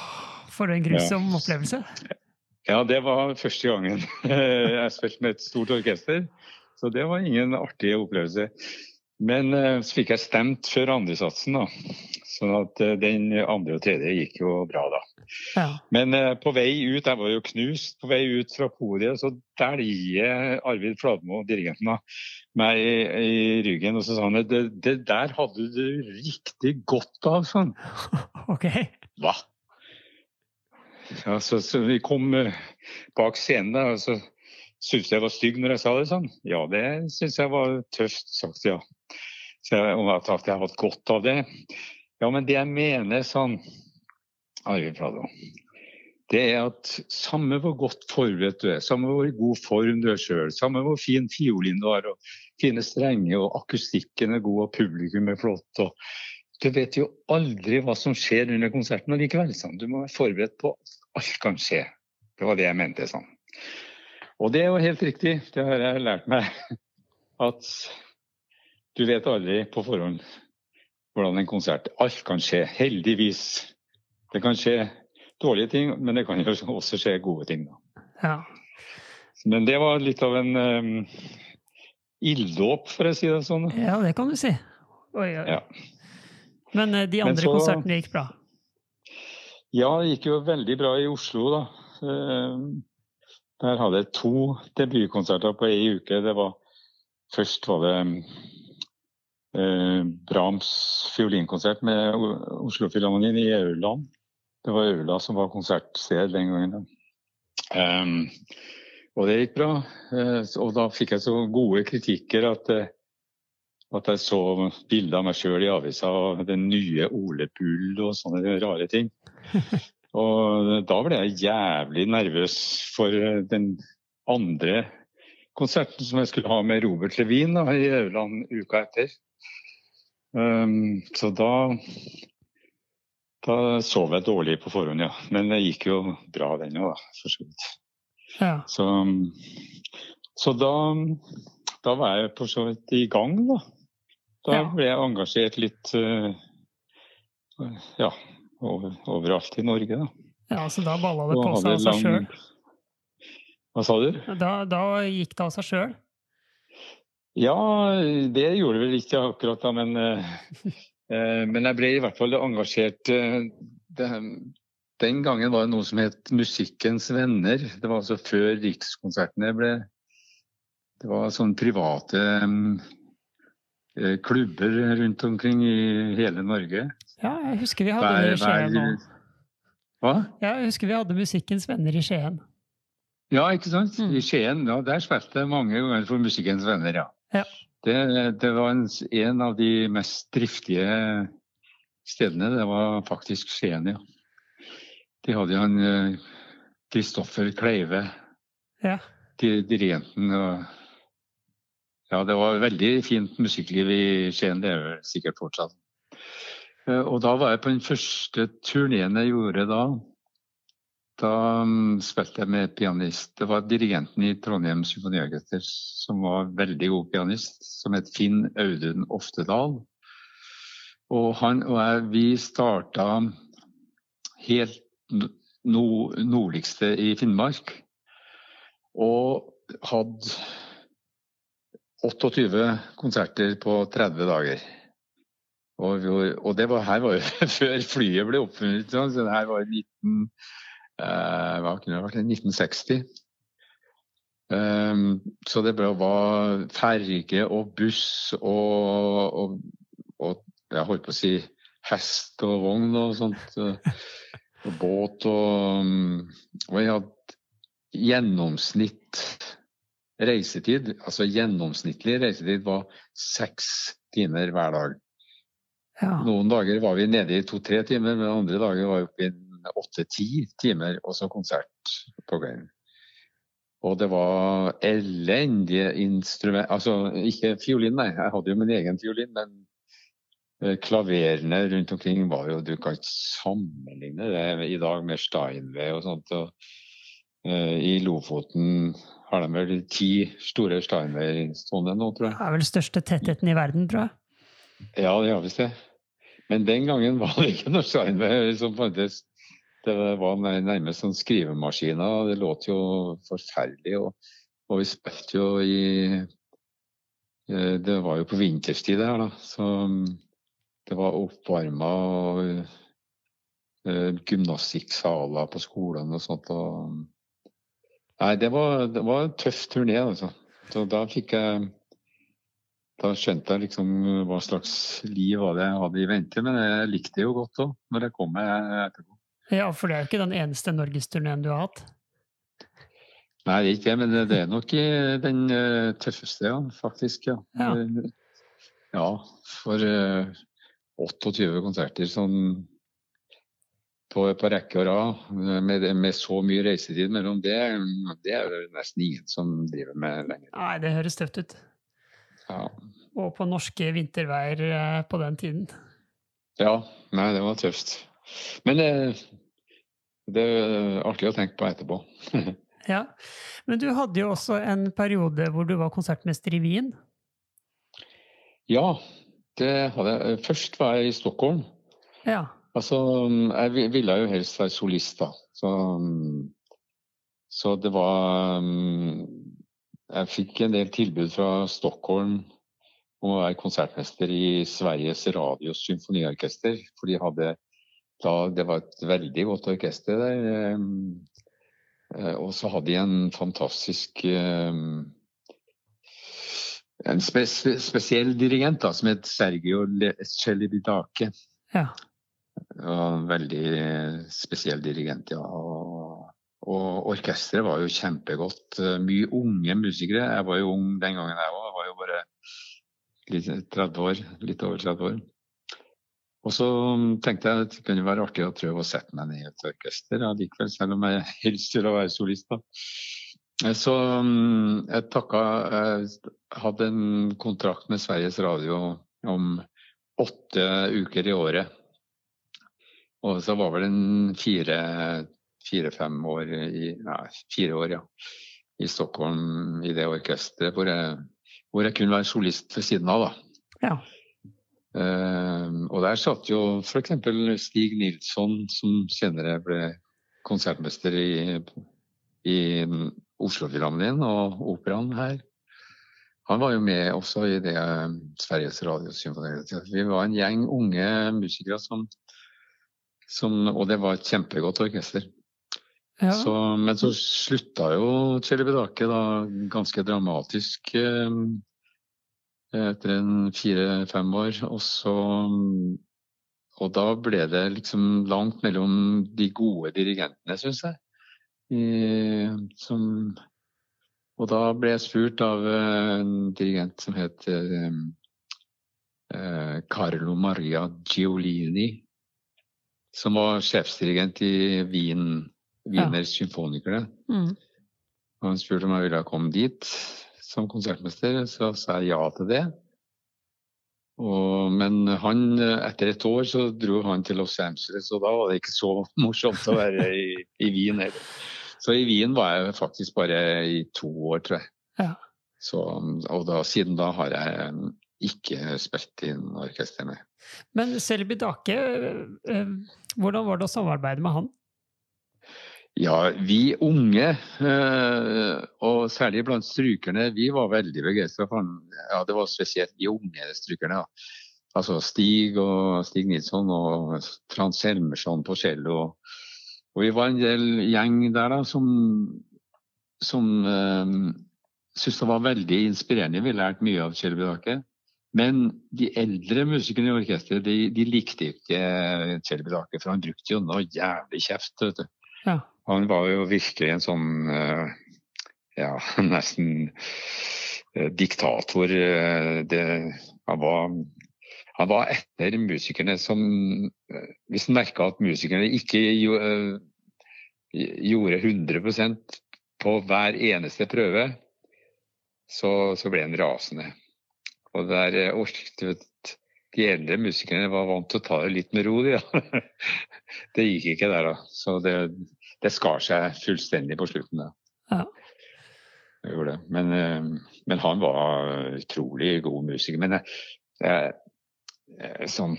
for en grusom ja. opplevelse. Ja, det var første gangen [laughs] jeg spilte med et stort orkester. Så det var ingen artig opplevelse. Men eh, så fikk jeg stemt før andresatsen, da. Sånn at eh, den andre og tredje gikk jo bra, da. Ja. Men uh, på vei ut, jeg var jo knust, på vei ut fra podiet, så dæljer Arvid Fladmo, dirigenten, da, meg i, i, ryggen. Og så sa han det, det der hadde du riktig godt av, sånn. [laughs] Ok. Hva? Ja, så, så, vi kom bak scenen, da, og så syntes jeg var stygg når jeg sa det sånn. Ja, det syns jeg var tøft sagt, ja. Så jeg, at jeg har hatt godt av det. Ja, men det jeg mener sånn, Arvid Prado, det er at samme hvor godt forberedt du er, samme hvor god form du er sjøl, samme hvor fin fiolin du har, og fine strenger, og akustikken er god, og publikum er flott og Du vet jo aldri hva som skjer under konserten allikevel. Sånn. Du må være forberedt på at alt kan skje. Det var det jeg mente. sånn. Og det er jo helt riktig, det har jeg lært meg. At du vet aldri på forhånd hvordan en konsert Alt kan skje, heldigvis. Det kan skje dårlige ting, men det kan jo [laughs] også skje gode ting. Da. Ja. Men det var litt av en um, ilddåp, for å si det sånn. Ja, det kan du si. Oi, oi. Ja. Men uh, de andre så, konsertene gikk bra? Ja, det gikk jo veldig bra i Oslo, da. Uh, der hadde jeg to debutkonserter på ei uke. Det var, først var det eh, Brahms fiolinkonsert med Oslo-filharmonien i Aurland. Det var Aula som var konsertsted den gangen. Um, og det gikk bra. Uh, og da fikk jeg så gode kritikker at, at jeg så bilder av meg sjøl i avisa og den nye Ole Bull og sånne rare ting. [laughs] og da ble jeg jævlig nervøs for den andre konserten som jeg skulle ha med Robert Levin da, i Aurland uka etter. Um, så da da sov jeg dårlig på forhånd, ja. Men det gikk jo bra den òg, for så vidt. Ja. Så, så da, da, var jeg for så vidt i gang, da. Da ja. ble jeg engasjert litt uh, ja, over, overalt i Norge, da. Ja, Så da balla det på seg av seg sjøl? Hva sa du? Da, da gikk det av seg sjøl? Ja, det gjorde vel ikke akkurat da, men, eh, eh, men jeg ble i hvert fall engasjert. Eh, det, den gangen var det noe som het Musikkens venner. Det var altså før Rikskonsertene ble Det var sånne private klubber rundt omkring i hele Norge. Ja, jeg husker vi hadde det i Skien òg. Hva? Ja, jeg husker vi hadde Musikkens venner i Skien. Ja, ikke sant? Mm. I Skien. Ja, der spilte jeg mange ganger for Musikkens venner, ja. Ja. Det, det, var en, en, av de mest driftige stedene. Det var faktisk Skien, ja. De hadde jo en Kristoffer eh, Kleive, ja. dirigenten. Og, ja, det var veldig fint musikkliv i Skien, det er vel sikkert fortsatt. Eh, og da var jeg på den første turneen jeg gjorde da. Da um, spilte jeg med pianist. Det var dirigenten i Trondheim Symfoniorkester som var veldig god pianist, som het Finn Audun Oftedal. Og han og jeg, vi starta helt nord nordligste i Finnmark. Og hadde 28 konserter på 30 dager. Og, og var, her var jo [laughs] før flyet ble oppfunnet, så det her var 19, eh, hva kunne det vært, 1960. Um, ehm, så det var ferge og buss og, og, og, jeg holdt på å si hest og vogn og sånt. Eh, og båt og, og jeg hadde gjennomsnitt reisetid, altså gjennomsnittlig reisetid var seks timer hver dag. Ja. Noen dager var vi nede i to-tre timer, men andre dager var vi oppe i åtte-ti timer, og så konsert på kvelden. Og det var elendige instrument Altså ikke fiolin, nei, jeg hadde jo min egen fiolin, men eh, klaverene rundt omkring var jo Du kan ikke sammenligne det i dag med Steinway og sånt. Og, uh, I Lofoten har de vel ti store Steinway stående nå, tror jeg. Det er vel største tettheten i verden, tror jeg. Ja, det har visst det. Men den gangen var det ikke noe Steinway som fantes. Det var nærmest sånn skrivemaskiner. Det låt jo forferdelig. Og, og vi spilte jo i eh, Det var jo på vinterstid det her, da. Så mm, det var oppvarma og uh, gymnastikksaler på skolen og sånt. Og, nei, det var, det var en tøff turné, altså. Så da fikk jeg da skjønte jeg liksom hva slags liv var det jeg hadde i vente. Men jeg likte det jo godt òg, når jeg kom meg etterpå. Ja, for det er jo ikke den eneste norgesturneen du har hatt? Nei, det er ikke det, men det er nok den uh, tøffeste, ja, faktisk. Ja. ja. ja for uh, eh, 28 konserter sånn på, på rekke og rad, med, med, så mye reisetid mellom det, det er det nesten ingen som driver med lenger. Nei, det høres tøft ut. Ja. Og på norske vinterveier på den tiden. Ja, nei, det var tøft. Men det er artig å tenke på etterpå. [laughs] ja, Men du hadde jo også en periode hvor du var konsertmester i Wien? Ja, det hadde jeg. Først var jeg i Stockholm. Ja. Altså, jeg ville jo helst være solist, da. Så, så det var Jeg fikk en del tilbud fra Stockholm om å være konsertmester i Sveriges Radios symfoniorkester. For de hadde da, det var et veldig godt orkester der. Ehm, eh, og så hadde de en fantastisk ehm, En spes spesiell dirigent da, som het Sergio Celibidake. Ja. En veldig spesiell dirigent, ja. Og, og orkesteret var jo kjempegodt. Mye unge musikere. Jeg var jo ung den gangen jeg òg. Jeg var jo bare litt 30 år, litt over 30 år. Og så tenkte jeg at det kunne være artig å prøve å sette meg ned i et orkester allikevel, selv om jeg helst vil være solist. da. Så mm, jeg takka Jeg hadde en kontrakt med Sveriges Radio om åtte uker i året. Og så var vel en fire-fem år i Nei, fire år, ja. I Stockholm i det orkesteret hvor jeg, hvor jeg kunne være solist ved siden av, da. Ja. Uh, og der satt jo f.eks. Stig Nilsson, som senere ble konsertmester i, i Oslo-Filharmonien og Operaen her. Han var jo med også i det uh, Sveriges Radiosymfoni. Vi var en gjeng unge musikere som, som Og det var et kjempegodt orkester. Ja. Så, men så slutta jo Chelebedake da ganske dramatisk. Uh, etter en fire-fem år. Og så Og da ble det liksom langt mellom de gode dirigentene, syns jeg. I, som, og da ble jeg spurt av en dirigent som het eh, eh, Carlo Maria Giolini, som var sjefsdirigent i Wien, Wiener ja. Symfonikerne. Mm. Og han spurte om jeg ville komme dit som konsertmester, så sa jeg ja til det. Og, men han, etter et år så dro han til Los Angeles, og da var det ikke så [laughs] morsomt å være i, i Wien heller. Så i Wien var jeg faktisk bare i to år, tror jeg. Ja. Så, og da, siden da har jeg ikke spilt i orkester med. Men Selby Dake, eh, hvordan var det å samarbeide med han? Ja, vi unge, eh, og særlig blant strykerne, vi var veldig begeistra for han. Ja, det var spesielt de unge strykerne. Ja. Altså Stig og Stig Nilsson og Frans Helmersson på cello. Og vi var en del gjeng der da, som, som um, syntes det var veldig inspirerende. Vi lærte mye av Kjell Bedake. Men de eldre musikerne i orkesteret de, de likte ikke Kjell Bedake, for han brukte jo noe jævlig kjeft. vet du. Ja. Han var jo virkelig en sånn uh, ja, [laughs] nesten uh, diktator. Uh, det, han, var, han var etter musikerne som Hvis han merka at musikerne ikke gjorde 100% på hver eneste prøve, så, så ble han rasende. Og der orket de eldre musikerne var vant til å ta det litt med ro. Ja. [laughs] Det gikk ikke der, da. Så det, det skar seg fullstendig på slutten. Ja. Men, eh, men, han var utrolig god musiker. Men jeg, jeg, sånn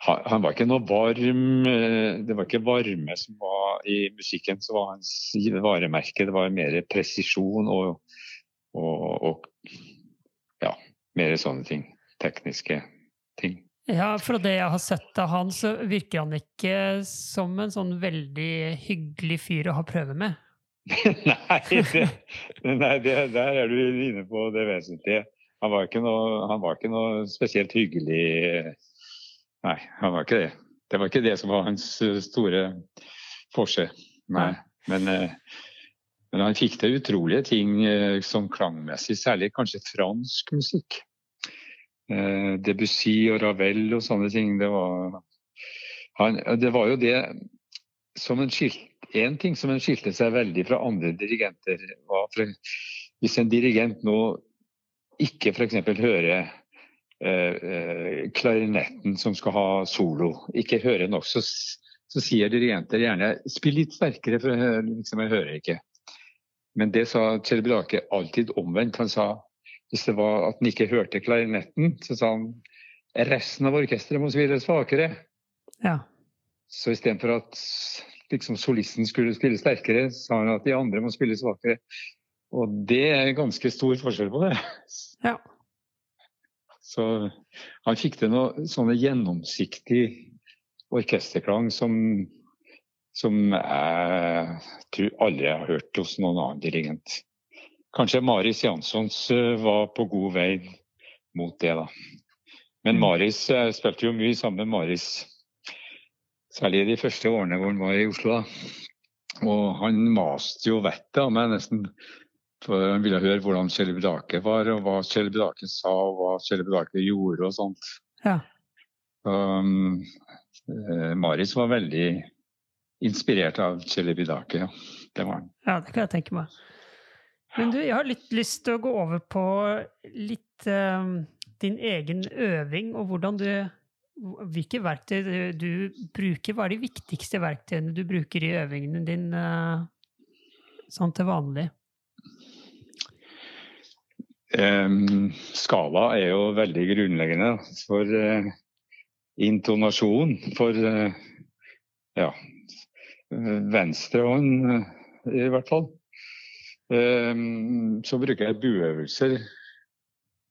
han, han, var ikke noe varm eh, Det var ikke varme som var i musikken som var hans varemerke. Det var mer presisjon og, og, og ja, mer sånne ting. Tekniske. Ja, fra det jeg har sett av han, så virker han ikke som en sånn veldig hyggelig fyr å ha prøve med. [laughs] nei, det, nei det, der er du inne på det vesentlige. Han var, ikke noe, han var ikke noe spesielt hyggelig Nei, han var ikke det. Det var ikke det som var hans store forse. Nei. Men, eh, men han fikk til utrolige ting sånn klangmessig, særlig kanskje fransk musikk eh, Debussy og Ravel og sånne ting. Det var, han, det var jo det som en skilt, en ting som en skilte seg veldig fra andre dirigenter. var for, Hvis en dirigent nå ikke f.eks. hører eh, eh, klarinetten som skal ha solo, ikke hører nok, så, så sier dirigenter gjerne 'spill litt sterkere', for liksom, jeg hører ikke. Men det sa Kjell alltid omvendt. Han sa hvis det var at han ikke hørte klarinetten, så sa han resten av orkesteret må spille svakere. Ja. Så istedenfor at liksom, solisten skulle spille sterkere, sa han at de andre må spille svakere. Og det er ganske stor forskjell på det. Ja. Så han fikk til noe sånne gjennomsiktig orkesterklang som, som jeg tror aldri har hørt hos noen annen dirigent. Kanskje Maris Janssons eh, var på god vei mot det, da. Men mm. Maris jeg spilte jo mye sammen med Maris, særlig de første årene hvor han var i Oslo. da. Og han maste jo vettet av meg nesten. For han ville høre hvordan Kjell Brake var, og hva Kjell Brake sa, og hva Kjell Brake gjorde og sånt. Ja. Um, eh, Maris var veldig inspirert av Kjell Brake. ja. Det var han. Ja, det kan jeg tenke meg. Men du, jeg har litt lyst til å gå over på litt um, din egen øving, og hvordan du Hvilke verktøy du, bruker? Hva er de viktigste verktøyene du bruker i øvingene dine uh, sånn til vanlig? Um, skala er jo veldig grunnleggende for uh, intonasjon. For uh, ja, venstre hånd, i hvert fall. Ehm, så bruker jeg buøvelser,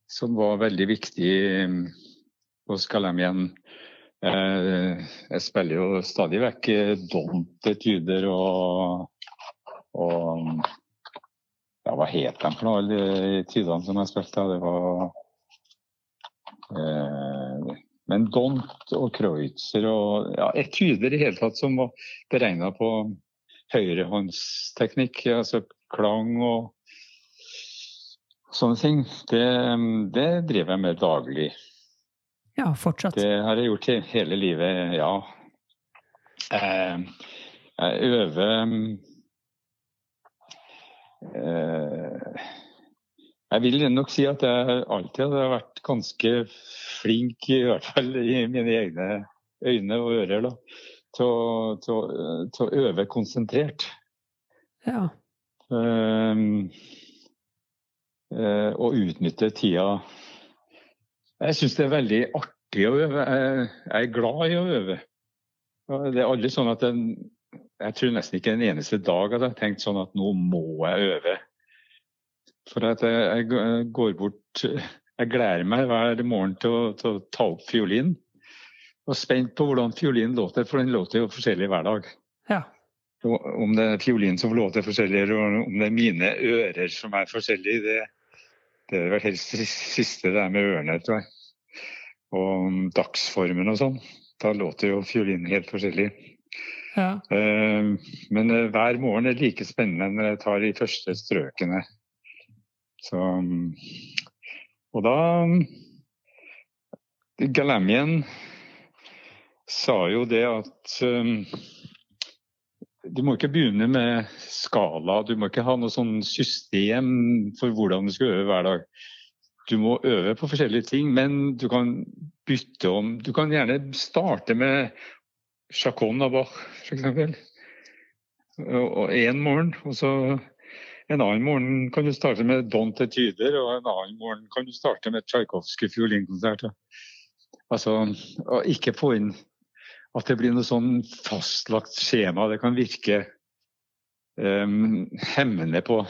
som var veldig viktig hos Kalem Jeg spiller jo stadig vekk eh, Don't-etyder og, og ja, hva het de for noe, alle de tydene som jeg spilte? Det var eh, Men Don't og Kreutzer og ja, etyder i hele tatt som var beregna på høyrehåndsteknikk. altså klang og sånne ting, det, det driver jeg med daglig. Ja, fortsatt. Det har jeg gjort hele livet, ja. Eh, jeg øver eh, Jeg vil nok si at jeg alltid har vært ganske flink, i hvert fall i mine egne øyne og ører, da, til, til, til å øve konsentrert. Ja. Uh, uh, og utnytte tida Jeg syns det er veldig artig å øve. Jeg, er glad i å øve. Det er aldri sånn at jeg, jeg tror nesten ikke en eneste dag at jeg har tenkt sånn at nå må jeg øve. For at jeg, jeg går bort Jeg gleder meg hver morgen til å, til å ta opp fiolinen. Og spent på hvordan fiolinen låter, for den låter jo forskjellig hver dag. Ja. Om det er fiolinen som låter forskjellig, eller om det er mine ører som er forskjellige, det, det er vel helst det siste det er med ørene, tror jeg. Og dagsformen og sånn. Da låter jo fiolinen helt forskjellig. Ja. Uh, men uh, hver morgen er like spennende når jeg tar de første strøkene. Så um, Og da um, Galamien sa jo det at um, du må ikke begynne med skala. Du må ikke ha noe sånn system for hvordan du skal øve hver dag. Du må øve på forskjellige ting, men du kan bytte om. Du kan gjerne starte med Chacon av Bach, f.eks. En morgen, og så en annen morgen kan du starte med Don Tetyder, og en annen morgen kan du starte med Tsjajkovskij fiolinkonsert. Altså, ikke få inn at det blir noe sånn fastlagt skjema. Det kan virke um, hemmende på,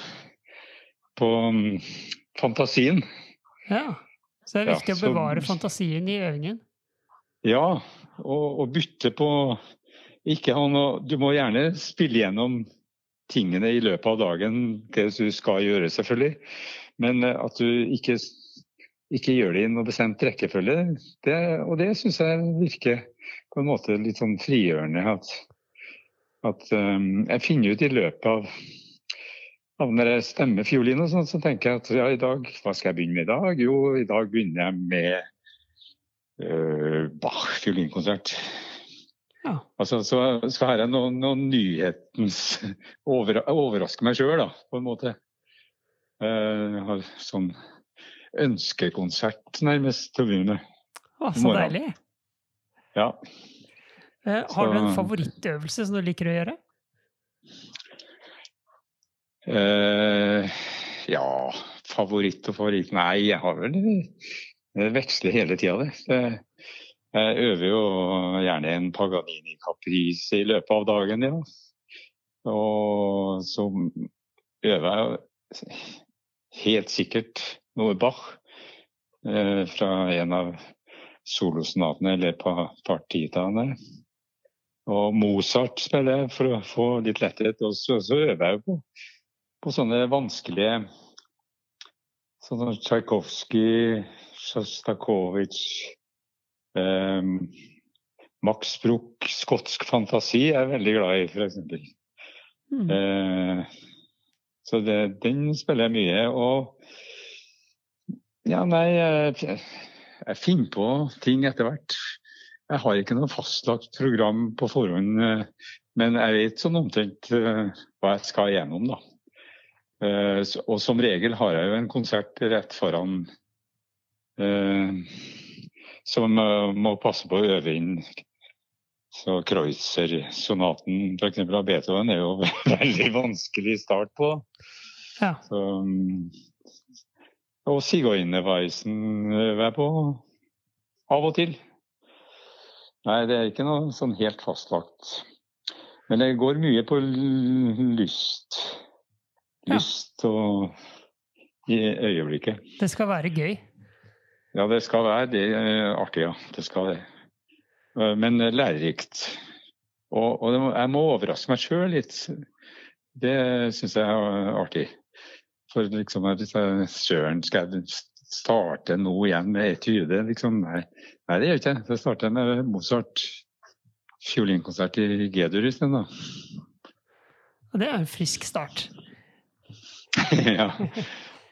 på um, fantasien. Ja, Så det er viktig Ja, å bevare fantasien i øvingen. Ja, og, og bytte på ikke ha noe Du må gjerne spille gjennom tingene i løpet av dagen, det du skal gjøre, selvfølgelig. Men eh, at du ikke, ikke gjør det i noe bestemt rekkefølge, det, og det syns jeg virker på en måte litt sånn frigjørende. At, at um, jeg finner ut i løpet av, av når jeg stemmer fiolin og sånn, så tenker jeg at ja, i dag, hva skal jeg begynne med i dag? Jo, i dag begynner jeg med uh, Bach fiolinkonsert. Ja. Altså, så, så her er noen, noen nyhetens over, Overraske meg sjøl, da, på en måte. Eh, Jeg har sånn ønskekonsert nærmest til å begynne med. Å, så deilig. Ja. Eh, har du en favorittøvelse som du liker å gjøre? Eh, ja, favoritt og favoritt Nei, jeg har vel Det veksler hele tida, det. Jeg øver jo gjerne en Paganini Caprice i løpet av dagen, ja. Og så øver jeg helt sikkert noe Bach eh, fra en av solosonatene eller pa- partitaene. Og Mozart spiller jeg for å få litt letthet. Og så, så øver jeg på, på sånne vanskelige Sånn som Tsjajkovskij, Sjostakovitsj eh, Max Bruch, skotsk fantasi er jeg veldig glad i, f.eks. Mm. Eh, så det, den spiller jeg mye. Og ja, nei jeg, jeg finner på ting etter hvert. Jeg har ikke noe fastlagt program på forhånd, eh, men jeg vet sånn omtrent eh, hva jeg skal igjennom, da. Eh, Og som regel har jeg jo en konsert rett foran som må passe på å øve inn så Kreutzer-sonaten f.eks. av Beethoven er jo [laughs] veldig vanskelig start på. Ja. Så, mm, og sigøynerveisen øver på av og til. Nei, det er ikke noe sånn helt fastlagt. Men det går mye på lyst. Lyst og i øyeblikket. Det skal være gøy. Ja, det skal være det er artig, ja. Det skal det. Eh, Men lærerikt. Og, og jeg må overraske meg sjøl litt. Det syns jeg er artig. For liksom at Søren, skal jeg starte nå igjen med etyde? Liksom, nei. nei, det gjør jeg ikke. Jeg starter med Mozart fiolinkonsert i G-dur isteden, da. Og det er en frisk start. [laughs] ja.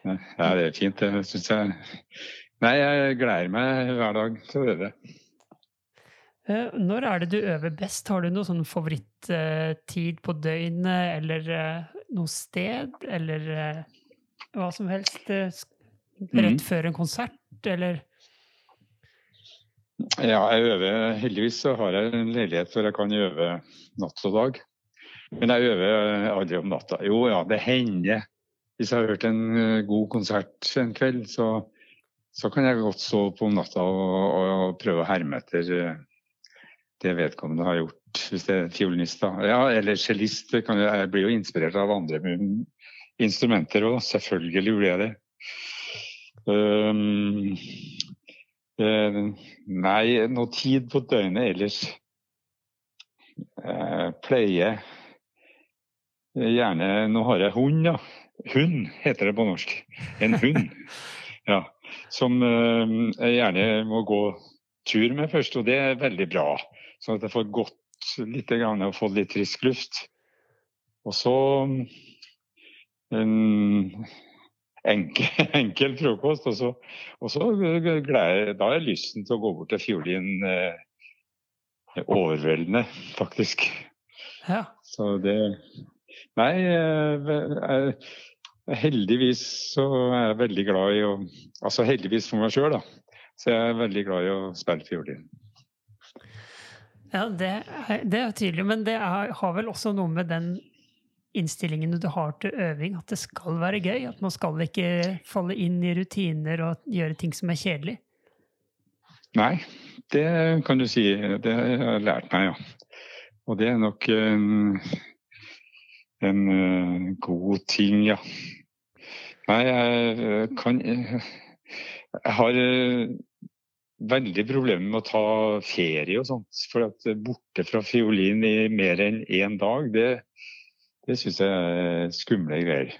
ja, det er fint, det syns jeg. Nei, jeg gleder meg hver dag til å øve. Eh, Når er det du øver best? Har du noen sånn favorittid på døgnet, eller eh, noe sted, eller eh, hva som helst? eh, Rett Mhm. før en konsert, eller Ja, jeg øver Heldigvis så har jeg en leilighet hvor jeg kan øve natt og dag. Men jeg øver aldri om natta. Jo ja, det hender. Hvis jeg har hørt en eh, god konsert en kveld, så, så kan jeg godt sove på natta og, og prøve å herme etter det vedkommende har gjort, hvis det er fiolinist. da. Ja, eller cellist. Jeg blir jo inspirert av andre instrumenter òg. Selvfølgelig gjorde jeg det. Um, eh, nei, noe tid på døgnet ellers. eh, pleie Gjerne Nå har jeg hund, ja. Hund heter det på norsk. En hund. ja. Som eh, jeg gjerne må gå tur med først, og det er veldig bra. Sånn at jeg får gått litt og fått litt frisk luft. Og så en enkel, [laughs] enkel frokost, og så, og så gleder, da er lysten til å gå bort til fiolin eh, overveldende, faktisk. Ja. Så det Nei, jeg, heldigvis så er jeg veldig glad i å Altså heldigvis for meg sjøl, da. Så jeg er veldig glad i å spille fiolin. Ja, det det er tydelig, men det er, har vel også noe med den innstillingen du har til øving, at det skal være gøy? At man skal ikke falle inn i rutiner og gjøre ting som er kjedelig? Nei, det kan du si. Det har jeg lært meg, ja. Og det er nok en, en uh, god ting, ja. Nei, jeg kan Jeg har uh, veldig problemer med å ta ferie og sånt. For at borte fra fiolin i mer enn én dag, det, det syns jeg er skumle greier.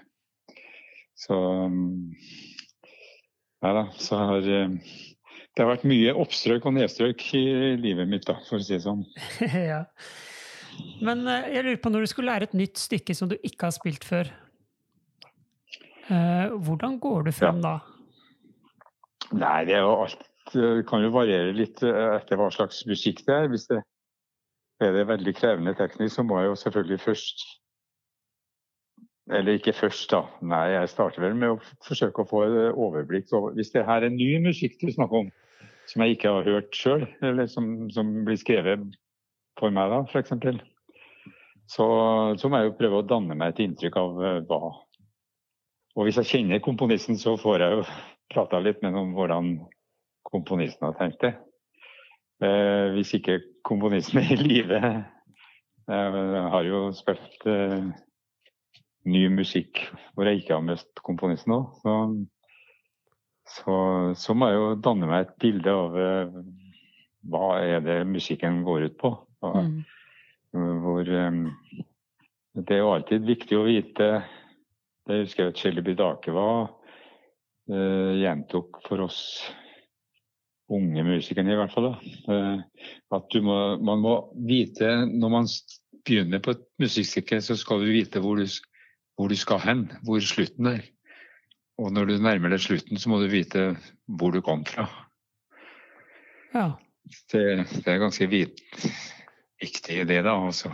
Så Nei da, så har det har vært mye oppstrøk og nedstrøk i livet mitt, da, for å si det sånn. [laughs] ja. Men eh, jeg lurer på, når du skulle lære et nytt stykke som du ikke har spilt før, eh, hvordan går du frem ja. da? Nei, det er jo alt det kan jo variere litt eh, etter hva slags musikk det er. Hvis det er det veldig krevende teknisk, så må jeg jo selvfølgelig først Eller ikke først, da. Nei, jeg starter vel med å forsøke å få overblikk. overblikk. Hvis det her er ny musikk du snakker om, som jeg ikke har hørt sjøl, eller som, som, blir skrevet for meg, da, f.eks., så, så må jeg jo prøve å danne meg et inntrykk av uh, hva Og hvis jeg kjenner komponisten, så får jeg jo prata litt med noen om hvordan komponisten har tenkt det. Eh, hvis ikke komponisten er i live Jeg har jo spilt eh, ny musikk hvor jeg ikke har møtt komponisten òg. Så, så, så, må jeg jo danne meg et bilde av eh, hva er det musikken går ut på. Og, mm. hvor, um, det er jo alltid viktig å vite Det husker jeg at Shelly Bidake var uh, gjentok for oss unge musikerne, i hvert fall. Da. Uh, at må, man må vite Når man begynner på et musikkstykke, så skal du vite hvor du, hvor du, skal hen. Hvor slutten er. Og når du nærmer deg slutten, så må du vite hvor du kom fra. Ja. Det, det er ganske viktig det, da. Altså.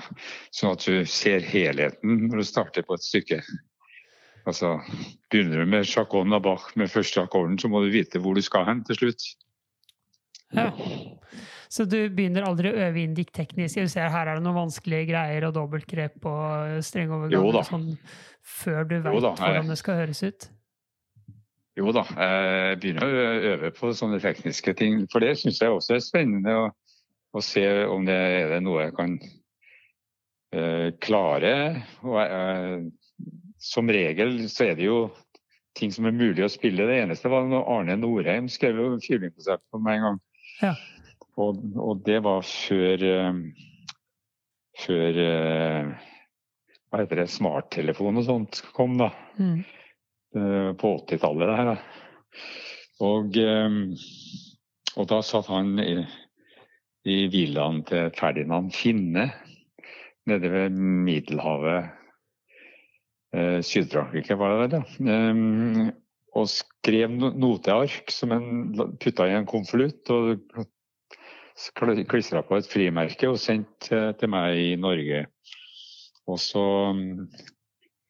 Sånn at du ser helheten når du starter på et stykke. Altså, Begynner du med Chacon Bach med første akkorden, så må du vite hvor du skal hen til slutt. Ja. Så du begynner aldri å øve inn diktteknisk. Du ser her er det noen vanskelige greier og dobbeltgrep og strengovergang og sånn, før du veit hvordan det skal høres ut? Jo da, jeg begynner å øve på sånne tekniske ting. For det syns jeg også er spennende å, å, se om det er noe jeg kan uh, klare. Og, uh, som regel så er det jo ting som er mulig å spille. Det eneste var når Arne Norheim skrev jo Fyllingkonsert for meg en gang. Ja. Og, og, det var før uh, Før uh, Hva heter det Smarttelefon og sånt kom, da. Mm. Uh, på 80-tallet der. Da. Og, og da satt han i, i villaen til Ferdinand Finne nede ved Middelhavet. Syd-Frankrike, var det vel. Ja. Um, og skrev noteark som en putta i en konvolutt og klistra på et frimerke og sendt til meg i Norge. Og, så,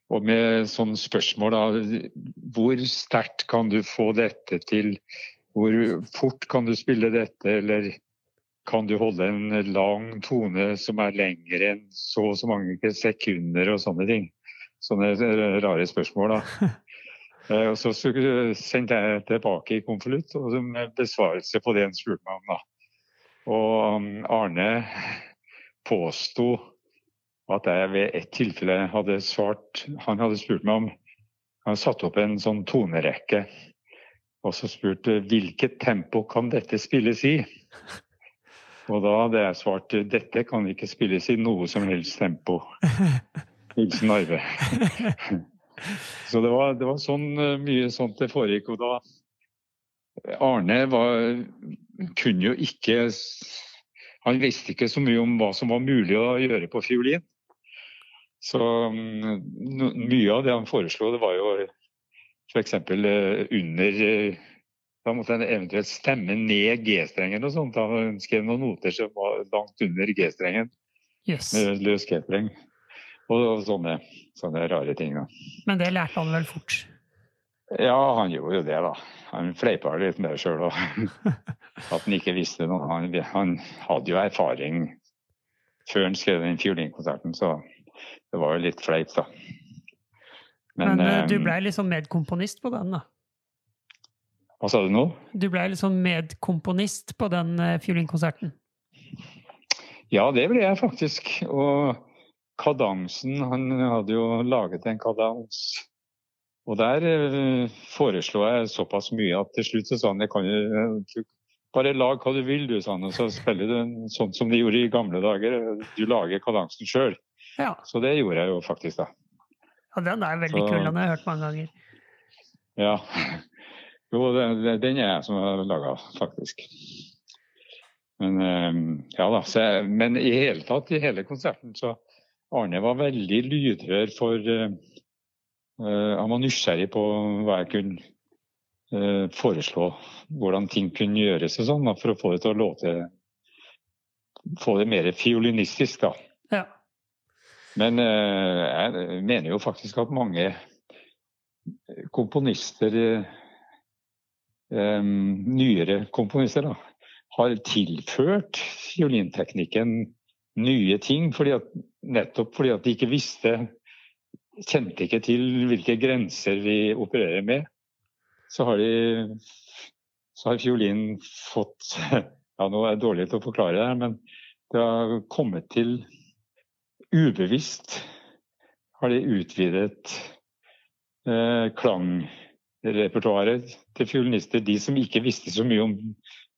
og med sånn spørsmål da Hvor sterkt kan du få dette til? Hvor fort kan du spille dette? Eller kan du holde en lang tone som er lengre enn så og så mange sekunder og sånne ting? Sånne rare spørsmål, da. [laughs] Eh, og så sendte jeg tilbake i konvolutt med besvarelse på det en spurte meg om. da. Og um, Arne påsto at jeg ved ett tilfelle hadde svart Han hadde spurt meg om Han satte opp en sånn tonerekke og så spurte hvilket tempo kan dette spilles i? Og da hadde jeg svart dette kan ikke spilles i noe som helst tempo. Hilsen Arve. [laughs] Så det var, det var sånn, eh, mye sånt det foregikk. Og da Arne var, kunne jo ikke Han visste ikke så mye om hva som var mulig å gjøre på fiolin. Så mm, mye av det han foreslo, det var jo f.eks. Eh, under eh, Da måtte en eventuelt stemme ned G-strengen og sånt. Han skrev noen noter som var langt under G-strengen. Yes. Løs G-streng. Og sånne, sånne, rare ting. Da. Men det lærte han vel fort? Ja, han gjorde jo det, da. Han fleipa litt med det sjøl òg. At han ikke visste noe. Han, han, hadde jo erfaring før han skrev den fiolinkonserten, så det var jo litt fleip, da. Men, Men uh, du blei liksom medkomponist på den, da? Hva sa du nå? Du blei liksom medkomponist på den uh, fiolinkonserten? Ja, det ble jeg faktisk. Og kadansen Han hadde jo laget en kadans. Og der foreslår foreslo jeg såpass mye at til slutt så sa han jeg kan jo bare lag hva du vil, du, sa han. Og så spiller du sånn som de gjorde i gamle dager. Du lager kadansen sjøl. Ja. Så det gjorde jeg jo faktisk, da. Ja, den er veldig så, kul. Den har jeg hørt mange ganger. Ja. Jo, den, den er jeg som har laga, faktisk. Men eh, ja da. Så, men i hele tatt, i hele konserten, så Arne var veldig lydhør for Han var nysgjerrig på hva jeg kunne uh, foreslå. Hvordan ting kunne gjøres og sånn, for å få det til å låte Få det mer fiolinistisk, da. Ja. Men uh, jeg mener jo faktisk at mange komponister Nyere komponister da, har tilført fiolinteknikken nye ting. Fordi at, nettopp fordi at de ikke visste Kjente ikke til hvilke grenser vi opererer med. Så har de så har fiolinen fått [laughs] Ja, nå er det dårlig til å forklare det, men det har kommet til ubevisst har de utvidet eh, klangrepertoaret til fiolinister, de som ikke visste så mye om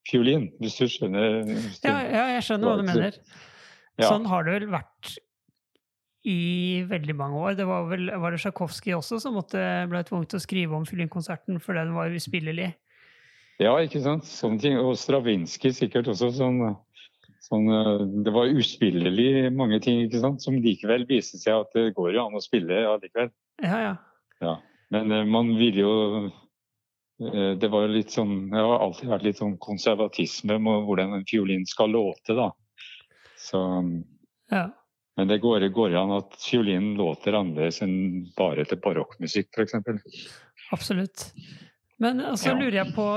fiolin, hvis du skjønner? Hvis du, ja, ja, jeg skjønner hva du mener. Ja. Sånn har det vel vært i veldig mange år. Det var vel var det Tsjajkovskij også som måtte, ble tvunget til å skrive om fiolinkonserten for den var uspillelig? Ja, ikke sant. Sånne ting. Og Stravinskij sikkert også. Sånn, sånn, det var uspillelig mange ting ikke sant? som likevel viste seg at det går jo an å spille allikevel. Ja, ja. ja. Men uh, man ville jo uh, Det var jo litt sånn Det har alltid vært litt sånn konservatisme med hvordan en fiolin skal låte, da. Så, ja. Men det går, går an at fiolinen låter annerledes enn bare til barokkmusikk, f.eks. Absolutt. Men så altså, ja. lurer jeg på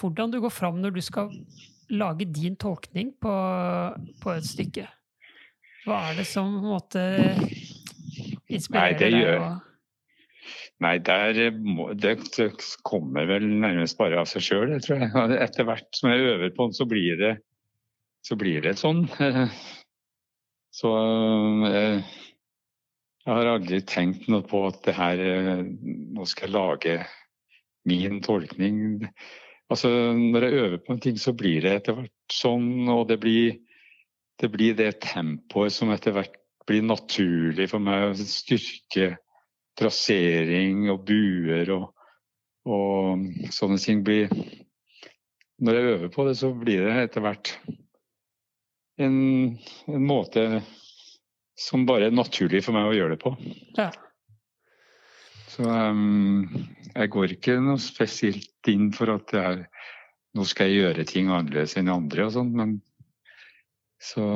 hvordan du går fram når du skal lage din tolkning på, på et stykke. Hva er det som på en måte inspirerer Nei, gjør... deg? Nei, der det, kommer vel nærmest bare av seg sjøl, tror jeg. [laughs] Etter hvert som jeg øver på den, så blir det så blir det sånn. [laughs] Så jeg, jeg har aldri tenkt noe på at det her eh, Nå skal jeg lage min tolkning. Altså, når jeg øver på en ting, så blir det etter hvert sånn, og det blir det, blir det tempoet som etter hvert blir naturlig for meg styrke trasering og buer og, og sånne ting blir Når jeg øver på det, så blir det etter hvert en, en, måte som bare er naturlig for meg å gjøre det på. Ja. Så um, jeg går ikke noe spesielt inn for at det er, nå skal jeg gjøre ting annerledes enn andre og sånn, men så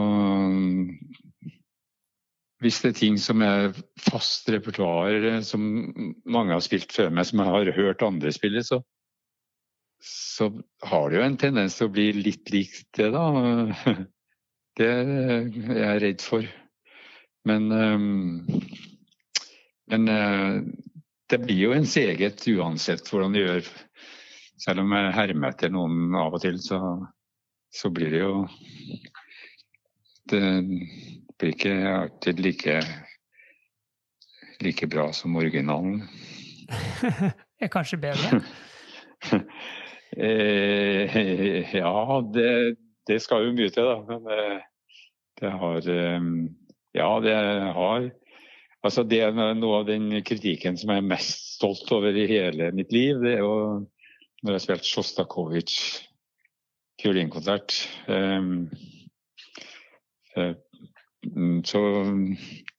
hvis det er ting som er fast repertoar, som mange har spilt før meg, som jeg har hørt andre spille, så, så har det jo en tendens til å bli litt likt det, da. [laughs] Det er jeg redd for. Men, ehm, men eh, det blir jo ens eget uansett hvordan du gjør. Selv om jeg hermer etter noen av og til, så, så blir det jo Det blir ikke alltid like, like bra som originalen. [laughs] er kanskje bedre? [laughs] eh, ja, det, det, skal jo mye til, da. Men det, har eh, Ja, det har Altså det er Noe av den kritikken som jeg er mest stolt over i hele mitt liv, det er jo når jeg spilte Sjostakovitsj fiolinkonsert. Um, uh, så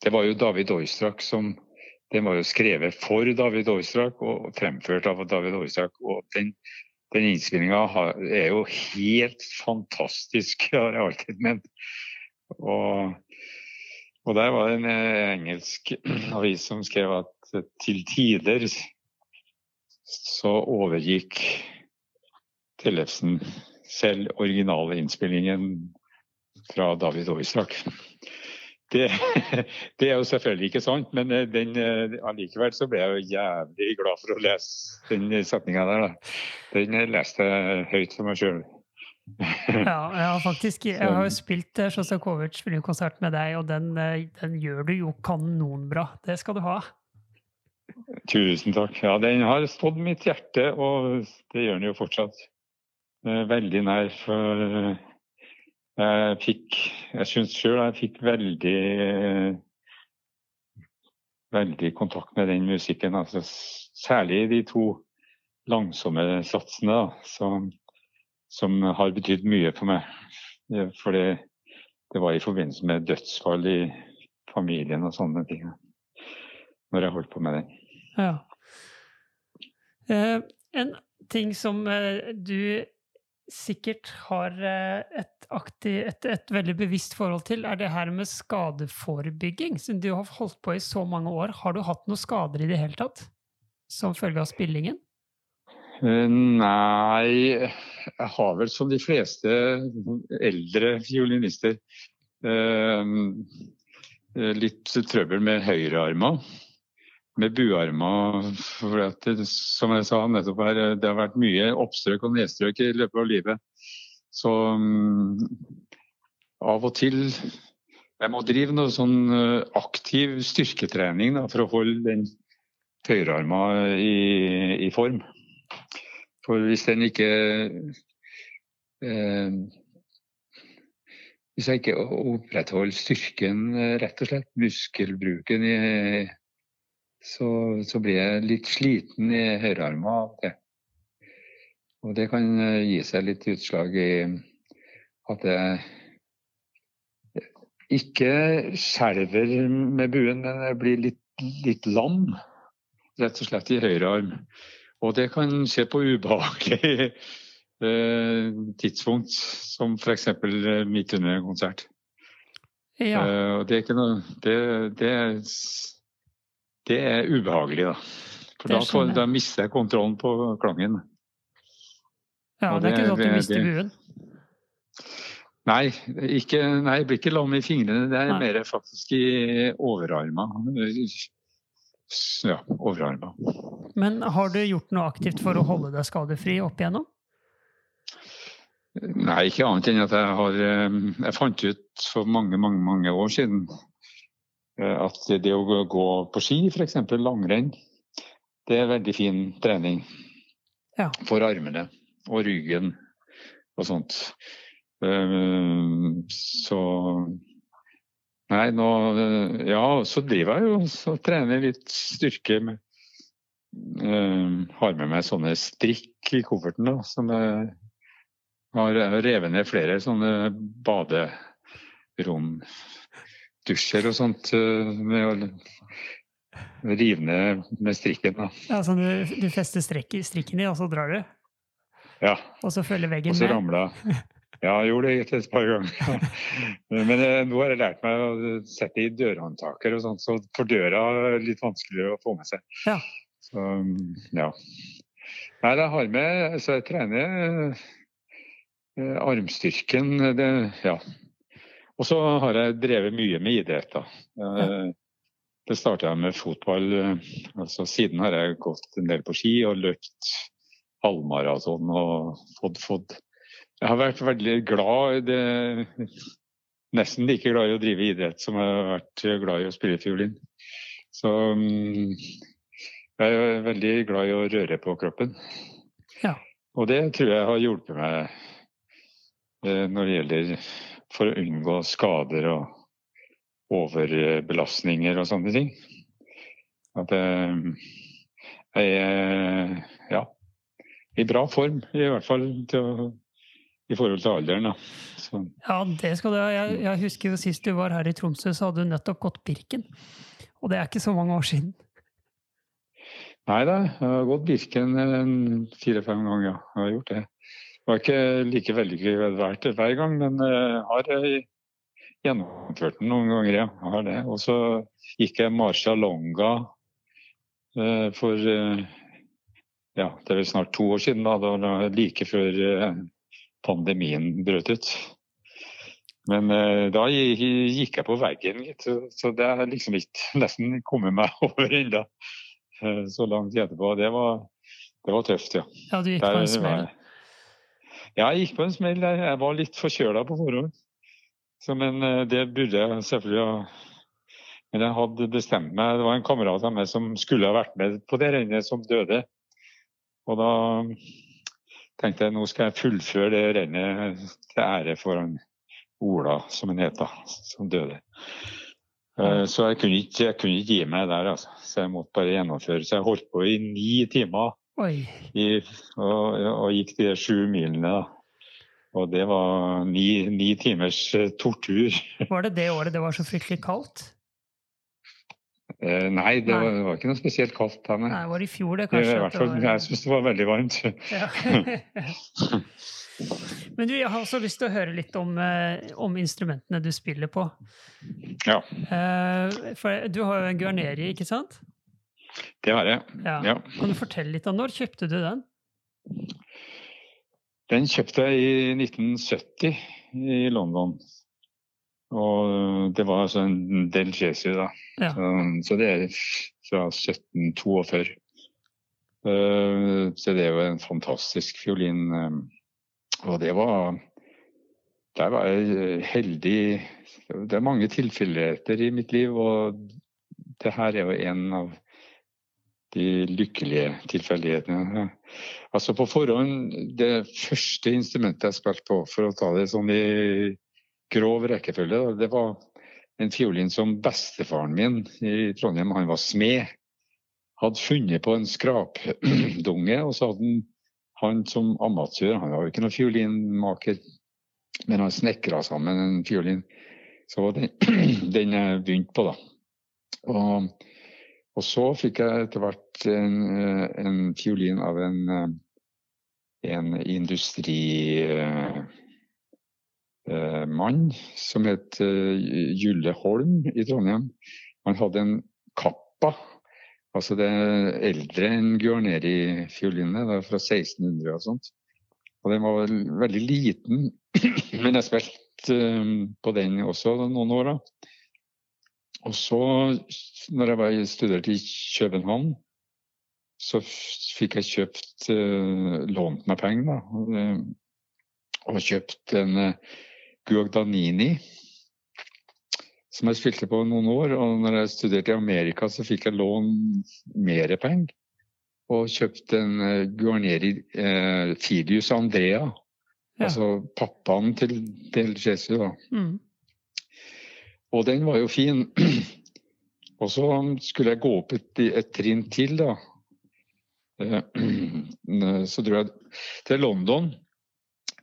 det var jo David Oistrak som Den var jo skrevet for David Oistrak og fremført av David Oistrak. Og den, den innspillinga er jo helt fantastisk, [laughs] har jeg alltid ment. Og og der var det en eh, engelsk [clears throat] avis som skrev at eh, til tider så overgikk Tellefsen selv originale innspillingen fra David Oistrak. Det, [laughs] det, er jo selvfølgelig ikke sant, men eh, den, allikevel så ble jeg jo jævlig glad for å lese den setninga der. Da. Den leste jeg høyt for meg sjøl. [laughs] ja, ja, faktisk jeg har jo spilt uh, Sjostakovitsj filmkonsert med deg, og den, uh, den, gjør du jo kanonbra. Det skal du ha. Tusen takk. Ja, den har stått mitt hjerte, og det gjør den jo fortsatt. Uh, veldig nær. For jeg fikk Jeg syns sjøl jeg fikk veldig veldig kontakt med den musikken. Altså, særlig de to langsomme satsene. Da, som som har betydd mye for meg. For det, det, var i forbindelse med dødsfall i familien og sånne ting. Når jeg holdt på med den. Ja. Eh, en ting som eh, du sikkert har eh, et, aktiv, et, et, veldig bevisst forhold til, er det her med skadeforebygging. Siden du har holdt på i så mange år, har du hatt noen skader i det hele tatt? Som følge av spillingen? Eh, nei, har vel som de fleste eldre fiolinister eh, litt trøbbel med høyrearmer. Med buarmer. For det, som jeg sa nettopp her, det har vært mye oppstrøk og nedstrøk i løpet av livet. Så um, av og til Jeg må drive noe sånn eh, aktiv styrketrening da, for å holde den høyrearma i, i form. For hvis den ikke eh, Hvis jeg ikke opprettholder styrken, eh, rett og slett, muskelbruken, i, så, så, blir jeg litt sliten i høyrearmen av det. Og det kan eh, gi seg litt utslag i at jeg ikke skjelver med buen, men jeg blir litt, litt lam, rett og slett, i høyre arm. Og det kan skje på ubehagelig [laughs] eh, tidspunkt, som f.eks. Eh, midt under en konsert. Ja. Eh, og det er ikke noe det, det, det er ubehagelig, da. For da, får, da, mister jeg kontrollen på klangen. Ja, det, det er ikke sånn at du mister buen? Nei, ikke, nei, jeg blir ikke lam i fingrene. Det er nei. mer faktisk i overarma ja, overarma. Men har du gjort noe aktivt for å holde deg skadefri opp igjennom? Nei, ikke annet enn at jeg har eh, Jeg fant ut for mange, mange, mange år siden eh, at det å gå på ski, f.eks. langrenn, det er veldig fin trening ja. for armene og ryggen og sånt. Eh, så Nei, nå Ja, så driver jeg jo så trener litt styrke. Med, uh, har med meg sånne strikk i kofferten, da, som jeg har revet ned flere sånne baderomdusjer og sånt uh, med å rive ned med strikken. Da. Ja, Så du, du fester strikken i, og så drar du? Ja. Og så følger veggen med? Og så ramla [laughs] Ja, jeg gjorde det et par ganger. [laughs] Men eh, nå har jeg lært meg å sette i dørhåndtaker og sånn, så for døra er litt vanskeligere å få med seg. Ja. Så, ja. Nei, jeg har med Så jeg trener eh, armstyrken. Det, ja. Og så har jeg drevet mye med idrett, da. Ja. det starta jeg med fotball. Altså, siden har jeg gått en del på ski og løpt halvmaraton og fått, fått Jeg har vært veldig glad det Nesten like glad i å drive idrett som jeg har vært glad i å spille fiolin. Så um, jeg er veldig glad i å røre på kroppen. Ja. Og det tror jeg har hjulpet meg eh, når det gjelder for å unngå skader og overbelastninger og sånne ting. At eh, jeg er ja, i bra form, i hvert fall til å, i forhold til alderen. Da. Ja, det skal du ha. Jeg, jeg, husker jo sist du var her i Tromsø, så hadde du nettopp gått Birken. Og det er ikke så mange år siden. Nei da, jeg har gått Birken fire-fem ganger. Ja. Jeg har gjort det. Det var ikke like vellykket hver gang, men jeg har gjennomført den noen ganger, ja. Jeg har det. Og så gikk jeg Marcia Longa eh, for eh, ja, det er vel snart to år siden, da, det var like før eh, pandemien brøt ut. Men da gikk jeg på veggen, gitt. Så det har liksom ikke [laughs] nesten kommet meg [laughs] over ennå. Så lang tid etterpå. Det var, det var tøft, ja. Ja, du gikk på en smell? Ja, jeg gikk på en smell. Jeg var litt forkjøla på forhånd. Så, men uh, det burde jeg selvfølgelig ha Men jeg hadde bestemt meg. Det var en kamerat av meg som skulle ha vært med på det rennet, som døde. Og da tenkte jeg nå skal jeg fullføre det rennet til ære for han Ola, som han het, som døde. Eh, så jeg kunne, ikke, jeg kunne ikke gi meg der, altså. Så jeg måtte bare gjennomføre. Så jeg holdt på i ni timer i, og, og, gikk de sju milene. da. Og det var ni, ni, timers eh, tortur. Var det det året det var så fryktelig kaldt? Eh, nei, det, nei. Var, Var, ikke noe spesielt kaldt. Nei, nei var det i fjor det, kanskje? I hvert fall, var... Jeg syns det var veldig varmt. Ja. [laughs] Men du, jeg har også lyst til å høre litt om, eh, om instrumentene du spiller på. Ja. Eh, for du har jo en Guarneri, ikke sant? Det har jeg. Ja. ja. Kan du fortelle litt om når kjøpte du den? Den kjøpte jeg i 1970 i London. Og det var altså en Del Jesu, da. Ja. Så, så, det er fra 1742. Uh, så det er jo en fantastisk fiolin. Uh, og det var Der var jeg heldig. Det er mange tilfeldigheter i mitt liv, og det her er jo en av de lykkelige tilfeldighetene. Altså på forhånd, Det første instrumentet jeg spilte på, for å ta det sånn i grov rekkefølge, det var en fiolin som bestefaren min i Trondheim, han var smed, hadde funnet på en skrapdunge. Og så hadde han, han som amatør, han var jo ikke noen fiolinmaker, men han snekra sammen en fiolin. Så den, [clears throat] den jeg begynte på, da. Og og så fikk jeg etter hvert en, en fiolin av en, en industrimann som het Julle Holm i Trondheim. Han hadde en Kappa, altså det er eldre enn Guarneri-fiolinene, fra 1600 og sånt. Og den var veldig liten, [clears throat] men jeg spilte på den også noen år. Og så, når jeg var studerte i København, så fikk jeg kjøpt lånt meg penger, da. Og kjøpt en Guagdanini som jeg spilte på noen år. Og når jeg studerte i Amerika, så fikk jeg lån mer penger. Og kjøpte en Guarneri eh, Filius Andrea. Ja. Altså pappaen til Del Jesu, da. Mm. Og den var jo fin. Og så skulle jeg gå opp et, et trinn til, da. Eh, [clears throat] så dro jeg til London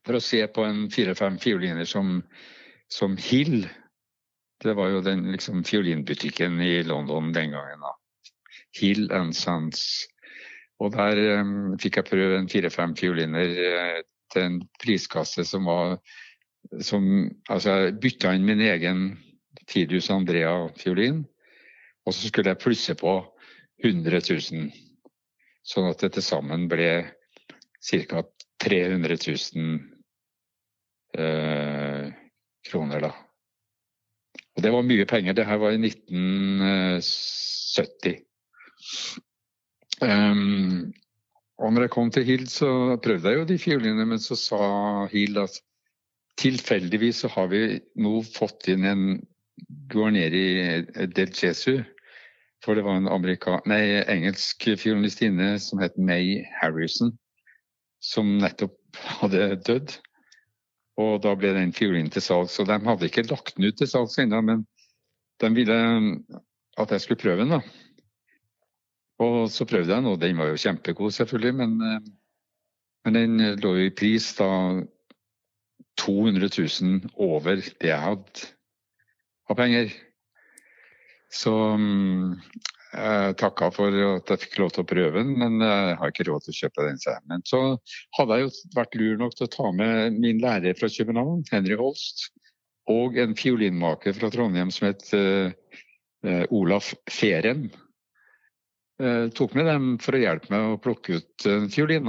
for å se på en fire-fem fioliner som, som, Hill. Det var jo den liksom, fiolinbutikken i London den gangen. da. Hill and Sons. Og der um, fikk jeg prøve en fire-fem fioliner uh, til en priskasse som var som, Altså, jeg bytta inn min egen Tidus Andrea-fiolin. Og så skulle jeg plusse på 100 000, sånn at det til sammen ble ca. 300 000 eh, kroner, da. Og det var mye penger. Det her var i 1970. Um, og når jeg kom til Hild, så prøvde jeg jo de fiolinene, men så sa Hild at tilfeldigvis så har vi nå fått inn en Guarneri del Jesu. For det var en amerika nei, engelsk fiolinistinne som het May Harrison, som nettopp hadde dødd. Og da ble den fiolinen til salgs. Og de hadde ikke lagt den ut til salgs ennå, men de ville at jeg skulle prøve den. da. Og så prøvde jeg den, og den var jo kjempegod, selvfølgelig. Men, eh, men den lå jo i pris da 200 000 over det jeg hadde av penger. Så mm, jeg takka for at jeg fikk lov til å prøve den, men jeg har ikke råd til å kjøpe den selv. Men så hadde jeg jo vært lur nok til å ta med min lærer fra København, Henry Holst, og en fiolinmaker fra Trondheim som het uh, Olaf Feren. Uh, tok med dem for å hjelpe meg å plukke ut en fiolin.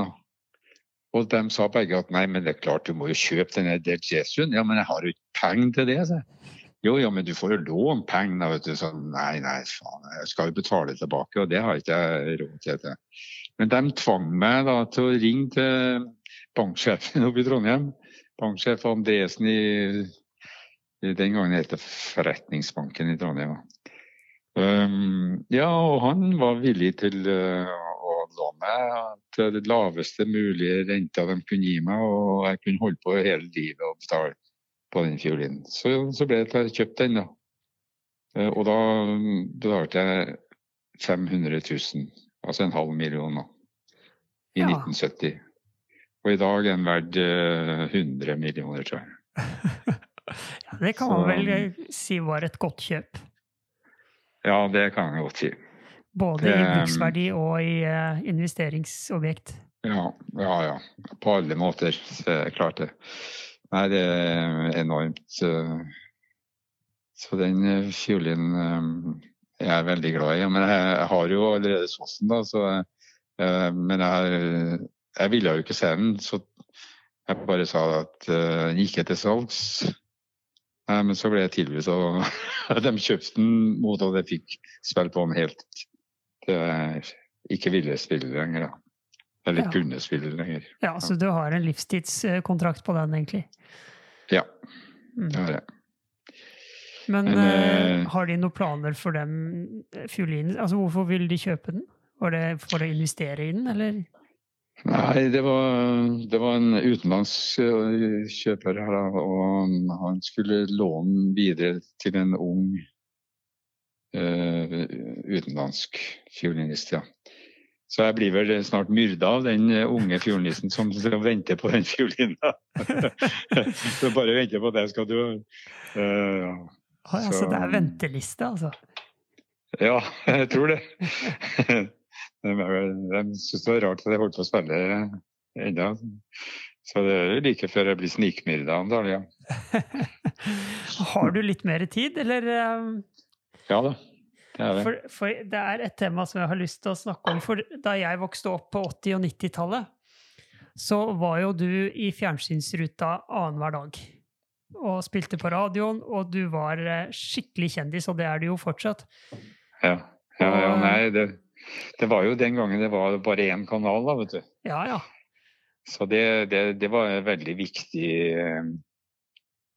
Og de sa begge at nei, men det er klart du må jo kjøpe denne Del Jesuen. Ja, men jeg har jo ikke penger til det, sa jeg. Jo, jo, men du får jo låne penger. vet du. Så, nei, nei, faen, jeg skal jo betale tilbake, og det har ikke jeg råd til. Men de tvang meg da til å ringe til banksjefen [laughs] oppe i Trondheim. Banksjef Andresen i, i den gangen het det Forretningsbanken i Trondheim. Um, ja, og han var villig til uh, å låne meg til det laveste mulige renta de kunne gi meg, og jeg kunne holde på hele livet og betale på den fiolinen. Så, så ble det til jeg kjøpte den, da. Eh, og da betalte jeg 500 000, altså en halv million, da. I ja. 1970. Og i dag er den verdt 100 eh, millioner, tror jeg. [laughs] ja, det kan man vel eh, si var et godt kjøp? Ja, det kan jeg godt si. Både det, i bruksverdi og i uh, investeringsobjekt? Ja, ja, ja. På alle måter. Så er klart det. Nei, det er enormt. Så den eh, fiolinen jeg er veldig glad i. Men jeg har jo allerede såsen, da. Så, eh, men jeg, jeg ville jo ikke se den, så jeg bare sa at den gikk etter salgs. salgs. Men så ble jeg tilbudt, og [laughs] de kjøpte den mot at jeg fikk spille på den helt til jeg ikke ville spille lenger. da. Eller ja. kunne spille lenger. Ja, Så du har en livstidskontrakt på den, egentlig? Ja, mm. det har jeg. Men, Men uh, har de noen planer for dem, eh, fiolinen? Altså, hvorfor vil de kjøpe den? Var det for å investere i den, eller? Nei, det var, det var en utenlandsk kjøper her, da, og han skulle låne videre til en ung uh, utenlandsk fiolinist. Ja. Så jeg blir vel snart myrda av den eh, unge fiolinisten som, som, venter på den fiolina. [laughs] så bare venter på det skal du. Uh, ah, ja, så, så, det er venteliste, altså? Ja, [laughs] jeg tror det. [laughs] de, syns det var rart at jeg holdt på å spille ennå. Så det er like før jeg blir snikmyrda om dagen. Ja. Har du litt mer tid, eller? Ja da. Det det. For, for, det er et tema som jeg har lyst til å snakke om. For da jeg vokste opp på 80- og 90-tallet, så var jo du i fjernsynsruta annenhver dag. Og spilte på radioen, og du var eh, skikkelig kjendis, og det er du jo fortsatt. Ja. ja, ja nei, det, det, var jo den gangen det var bare én kanal, da, vet du. Ja, ja. Så det, det, det var en veldig viktig eh,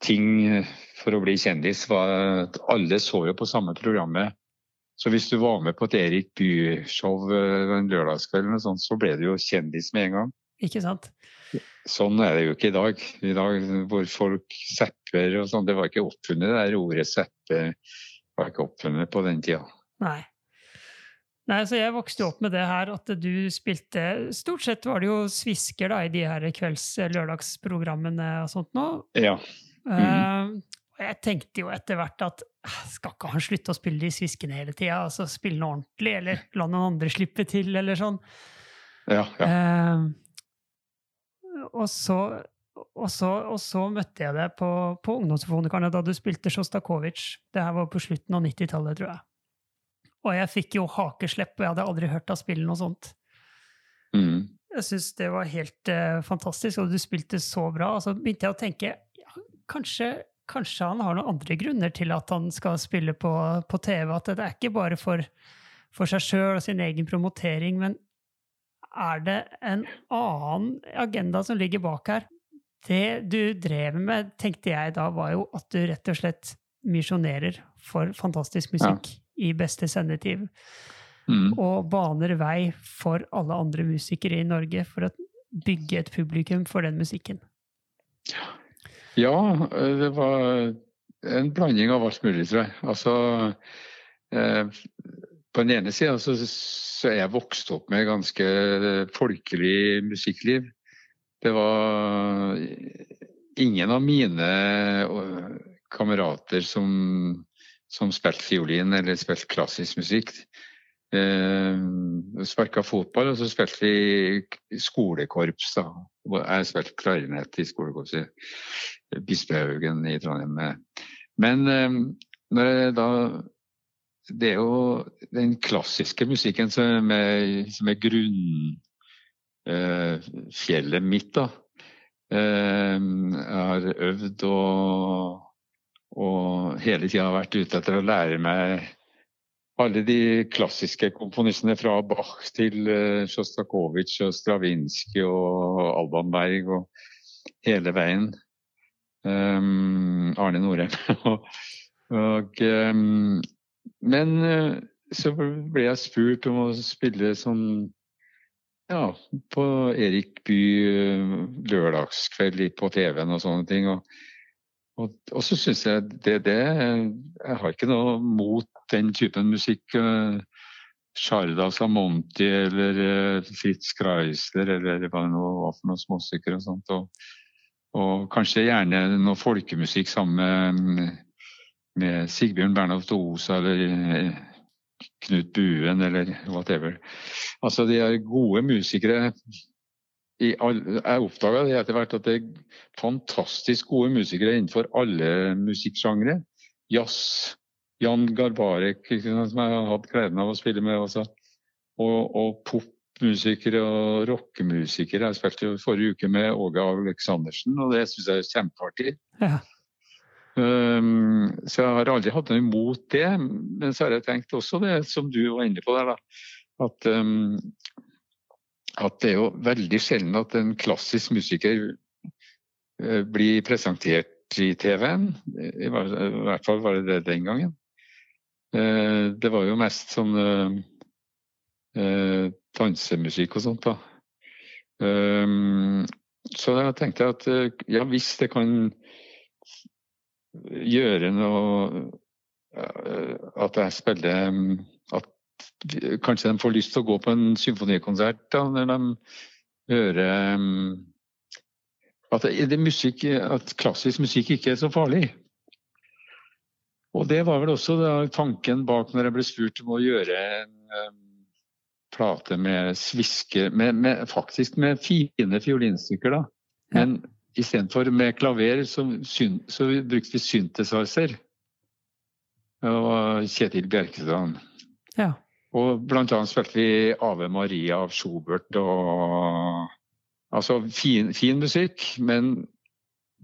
ting for å bli kjendis. var at Alle så jo på samme programmet så hvis du var med på et Erik Bye-show eh, en lørdagskveld, så ble du jo kjendis med en gang. Ikke sant? Sånn er det jo ikke i dag. I dag hvor folk zapper og sånn. Det var ikke oppfunnet, det der ordet zappe var ikke oppfunnet på den tida. Nei. Nei, så Jeg vokste jo opp med det her at du spilte Stort sett var det jo svisker da, i de her kvelds-lørdagsprogrammene og sånt nå. Ja. Mm -hmm. uh, jeg tenkte jo etter hvert at skal ikke han slutte å spille de sviskene hele tida? Altså spille noe ordentlig, eller la noen andre slippe til, eller sånn. Ja, ja. Eh, og, så, og, så, og, så, møtte jeg deg på, på Ungdomsfonikerne da du spilte Sjostakovitsj. Det her var på slutten av 90-tallet, tror jeg. Og jeg fikk jo hakeslepp, og jeg hadde aldri hørt deg spille noe sånt. Mm. Jeg syns det var helt eh, fantastisk, og du spilte så bra. Og så begynte jeg å tenke ja, kanskje kanskje han har noen andre grunner til at han skal spille på, på TV. At det er ikke bare for, for seg sjøl og sin egen promotering, men er det en annen agenda som ligger bak her? Det du drev med, tenkte jeg da, var jo at du rett og slett misjonerer for fantastisk musikk ja. i beste sendetid. Mm. Og baner vei for alle andre musikere i Norge for å bygge et publikum for den musikken. Ja, det var en blanding av alt mulig, tror jeg. Altså eh, På den ene sida så, så er jeg vokst opp med ganske folkelig musikkliv. Det var ingen av mine kamerater som, som spilte fiolin eller spilte klassisk musikk. Eh, Sparka fotball, og så spilte vi skolekorps. da. Jeg spilte klarinett i skolekorpset Bispehaugen i Trondheim. Men eh, når jeg da Det er jo den klassiske musikken som er, som er grunn Eh, mitt, da. Eh, jeg har øvd og, og hele tida vært ute etter å lære meg alle de klassiske komponistene fra Bach til uh, Sjostakovitsj og Stravinskij og Albanberg og hele veien. Um, Arne Norheim. [laughs] og, um, men uh, så ble jeg spurt om å spille som ja, på Erik By eh, lørdagskveld på TV-en og sånne ting. Og, og, og så syns jeg det, det Jeg har ikke noe mot den typen musikk. Sharda eh, Samonti eller eh, Fritz Kreisler eller hva det var for noen småstykker og sånt. Og, og, kanskje gjerne noe folkemusikk sammen med, med Sigbjørn Bernhoft Osa eller Knut Buen eller whatever. Altså, de er gode musikere. All, jeg oppdaga etter hvert at det er fantastisk gode musikere innenfor alle musikksjangre. Jazz, Jan Garbarek, som jeg har hatt gleden av å spille med også. Og, og popmusikere og rockemusikere. Jeg spilte jo forrige uke med Åge Aleksandersen, og det syns jeg er kjempeartig. Ja. Um, så jeg har aldri hatt noe imot det. Men så har jeg tenkt også det som du var inne på der, da, at, um, at det er jo veldig sjelden at en klassisk musiker uh, blir presentert i TV-en. I, hvert fall var det det den gangen. Uh, det var jo mest sånn eh, dansemusikk og sånt, da. Um, så jeg tenkte at ja, hvis det kan gjøre noe At jeg spiller At kanskje de får lyst til å gå på en symfonikonsert da, når de hører at, det musikk, at klassisk musikk ikke er så farlig. Og det var vel også tanken bak når jeg ble spurt om å gjøre en um, plate med sviske med, med, Faktisk med fine fiolinstykker, da. Men Istedenfor med klaver så, så brukte vi synthesizer. Og Kjetil Bjerkestrand. Ja. Og blant annet spilte vi Ave Maria av Schobert og Altså fin, fin musikk, men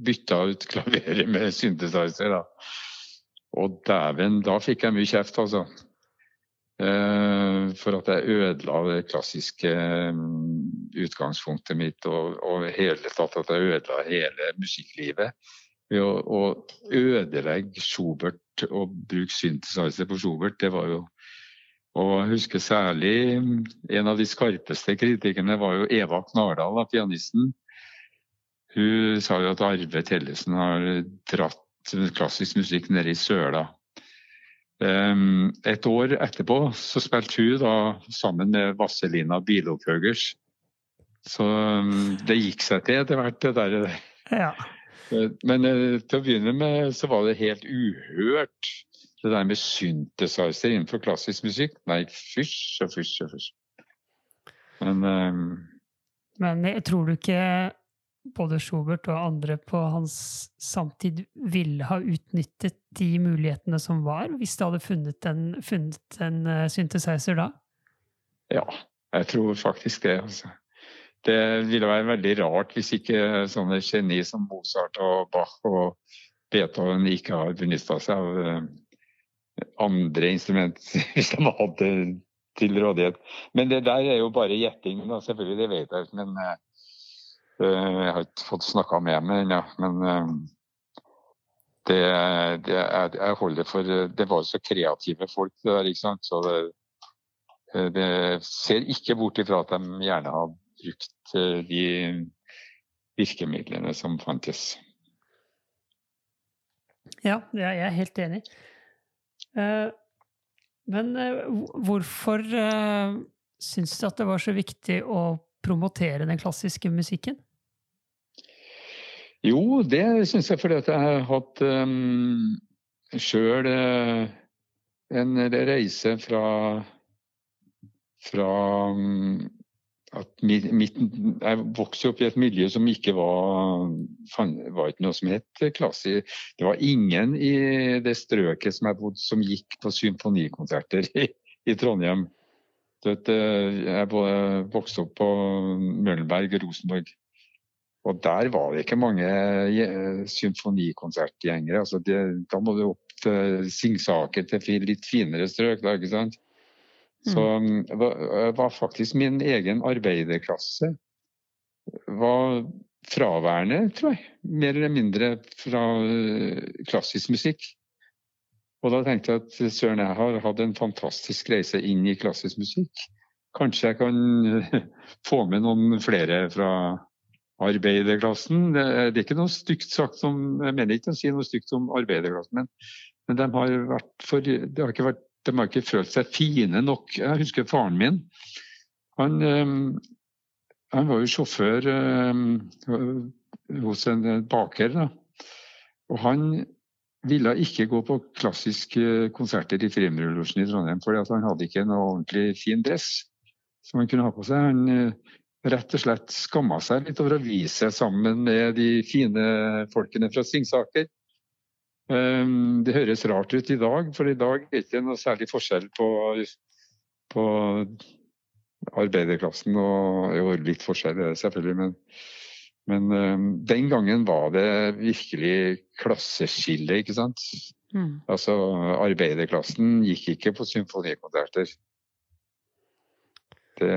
bytta ut [laughs] klaveret med synthesizer, da. Og dæven, da fikk jeg mye kjeft, altså. Eh, for at jeg ødela det klassiske mm, utgangspunktet mitt, og, og hele tatt at jeg ødela hele musikklivet. Ved å, ødelegge Schubert og bruke synthesizer på Schubert, det var jo Og jeg husker særlig mm, en av de skarpeste kritikerne var jo Eva Knardal, pianisten. Hun sa jo at Arve Tellesen har dratt klassisk musikk nede i søla. Um, et år etterpå så spilte hun da sammen med Vazelina Bilopphøggers. Så um, det gikk seg til etter hvert, det der. Ja. Eh, men uh, til å begynne med så var det helt uhørt, det der med synthesizer innenfor klassisk musikk. Nei, fysj og fysj og fysj. Men um, Men jeg tror du ikke både Schubert og andre på hans samtid ville ha utnyttet de mulighetene som var, hvis de hadde funnet en, funnet en uh, synthesizer da? Ja, jeg tror faktisk det. altså. Det ville være veldig rart hvis ikke sånne geni som Mozart og Bach og Beethoven ikke har benytta seg av eh, andre instrument [laughs] hvis de hadde til rådighet. Men det der er jo bare gjetting, selvfølgelig. Det vet jeg. Men uh, jeg har ikke fått snakka med ham ennå. Men uh, det, det, jeg holder for Det var så kreative folk, det der. ikke sant? Så det, det ser ikke bort ifra at de gjerne har brukt de virkemidlene som fantes. Ja, jeg er helt enig. Men hvorfor syns du at det var så viktig å promotere den klassiske musikken? Jo, det syns jeg fordi at jeg har hatt um, sjøl uh, en reise fra, fra um, at mitt, jeg vokste opp i et miljø som ikke var var ikke noe som het klasse. Det var ingen i det strøket som jeg bodde som gikk på symfonikonserter i, i Trondheim. Vet, jeg vokste opp på Møllenberg og Rosenborg. Og der var det ikke mange symfonikonsertgjengere. Altså det, da må du opp til Singsaker, til litt finere strøk. da, ikke sant? Så mm. var, var faktisk min egen arbeiderklasse var fraværende, tror jeg. Mer eller mindre fra eh, klassisk musikk. Og da tenkte jeg at søren, jeg har hatt en fantastisk reise inn i klassisk musikk. Kanskje jeg kan [laughs] få med noen flere fra arbeiderklassen. Det, er ikke noe stygt sagt om Jeg mener ikke å si noe stygt om arbeiderklassen, men, men de har for, de, har vært de har ikke følt seg fine nok. Jeg husker faren min. Han, han var jo sjåfør hos en baker. Da. Og han ville ikke gå på klassiske konserter i Frimurlosjen i Trondheim, fordi han hadde ikke noe ordentlig fin dress som han kunne ha på seg. Han eh, rett og slett skamma seg litt over å vise seg sammen med de fine folkene fra Singsaker. Ehm, det høres rart ut i dag, for i dag er det ikke noe særlig forskjell på, på arbeiderklassen. og jo, Litt forskjell er det selvfølgelig, men, men ehm, den gangen var det virkelig klasseskille, ikke sant. Mm. Altså arbeiderklassen gikk ikke på symfonikonserter. Det,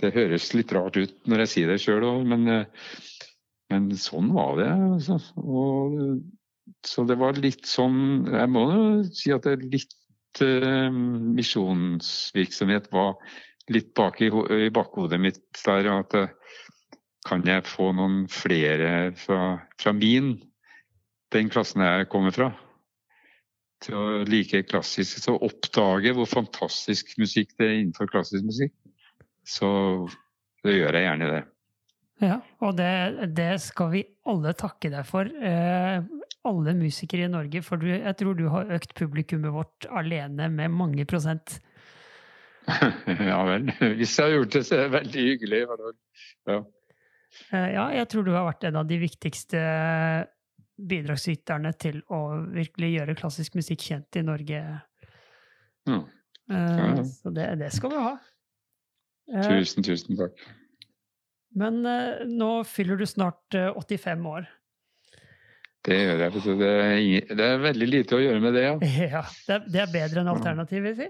det, høres litt rart ut når jeg sier det sjøl òg, men, men, sånn var det. Altså. Og så det var litt sånn Jeg må jo si at det er litt uh, misjonsvirksomhet var litt bak i, i bakhodet mitt der. At kan jeg få noen flere fra, fra, min, den klassen jeg kommer fra, til å like klassisk, til å oppdage hvor fantastisk musikk det er innenfor klassisk musikk, så det gjør jeg gjerne det. Ja, og det, det skal vi alle takke deg for. Eh, alle musikere i Norge, for du, jeg tror du har økt publikummet vårt alene med mange prosent. [laughs] ja vel. Hvis jeg har gjort det, så er det veldig hyggelig. Ja. Eh, ja, jeg tror du har vært en av de viktigste bidragsyterne til å virkelig gjøre klassisk musikk kjent i Norge. Mm. Ja. Så det, det, skal vi ha. Eh, tusen, tusen takk. Men nå fyller du snart 85 år. Det gjør jeg. Det er, ingen, det er, veldig lite å gjøre med det, ja. [laughs] ja det, er, det er bedre enn jeg si.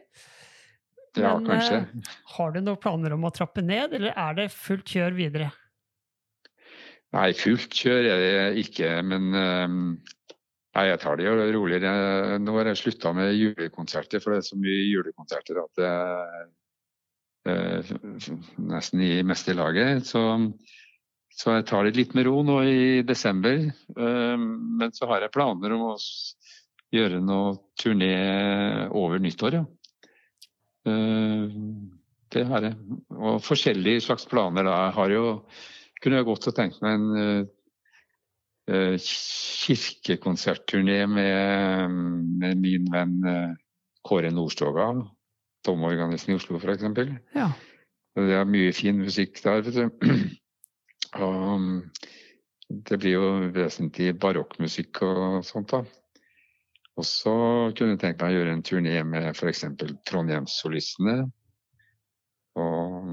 Men, ja, kanskje. Eh, har du noen planer om å trappe ned, eller er det fullt kjør videre? Nei, fullt kjør er det ikke, men um, nei, jeg tar det jo roligere. Nå har jeg slutta med julekonserter, for det er så mye julekonserter at uh, nesten i meste laget. Så så jeg tar det litt med ro nå i desember. Ehm, men så har jeg planer om å gjøre noe turné over nyttår, ja. Ehm, det har jeg. Og forskjellige slags planer da. Jeg har jo kunne jeg godt ha tenkt meg en kirkekonsertturné med, med, min venn Kåre Nordstoga. Domorganisten i Oslo, f.eks. Ja. Det er mye fin musikk der. vet du. [clears throat] Og mm, det blir jo vesentlig barokkmusikk og sånt, da. Og så kunne jeg tenkt meg å gjøre en turné med f.eks. Trondheimssolistene. Og,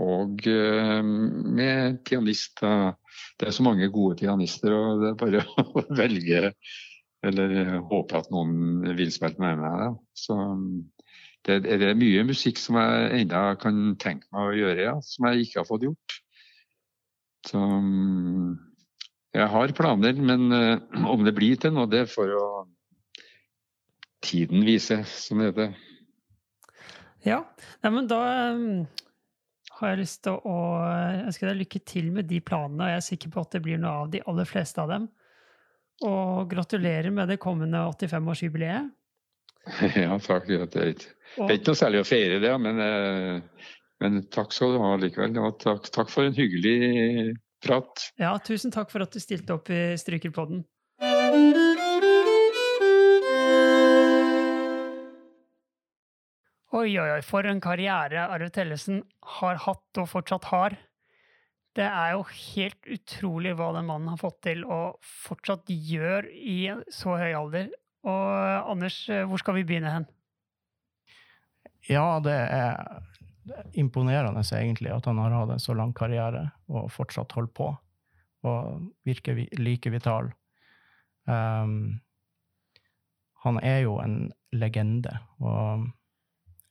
og eh, med pianister. Det er så mange gode pianister, og det er bare [laughs] å velge eller håpe at noen vil spille med meg. Så det, det er mye musikk som jeg ennå kan tenke meg å gjøre, ja, som jeg ikke har fått gjort. Så jeg har planer, men uh, om det blir til noe, det får jo tiden vise, som det heter. Ja, Nei, men da um, har jeg lyst til å ønske deg lykke til med de planene. og Jeg er sikker på at det blir noe av de aller fleste av dem. Og gratulerer med det kommende 85-årsjubileet. [laughs] Ja, takk. Det er ikke, det er ikke noe særlig å feire det, men, uh, men takk skal du ha likevel. Og takk, takk for en hyggelig prat. Ja, tusen takk for at du stilte opp i Strykerpodden. Oi, oi, oi, for en karriere Arve Tellesen har hatt og fortsatt har. Det er jo helt utrolig hva den mannen har fått til og fortsatt gjør i så høy alder. Og Anders, hvor skal vi begynne hen? Ja, det er imponerende egentlig at han har hatt en så lang karriere og fortsatt holder på og virker like vital. Um, han er jo en legende. og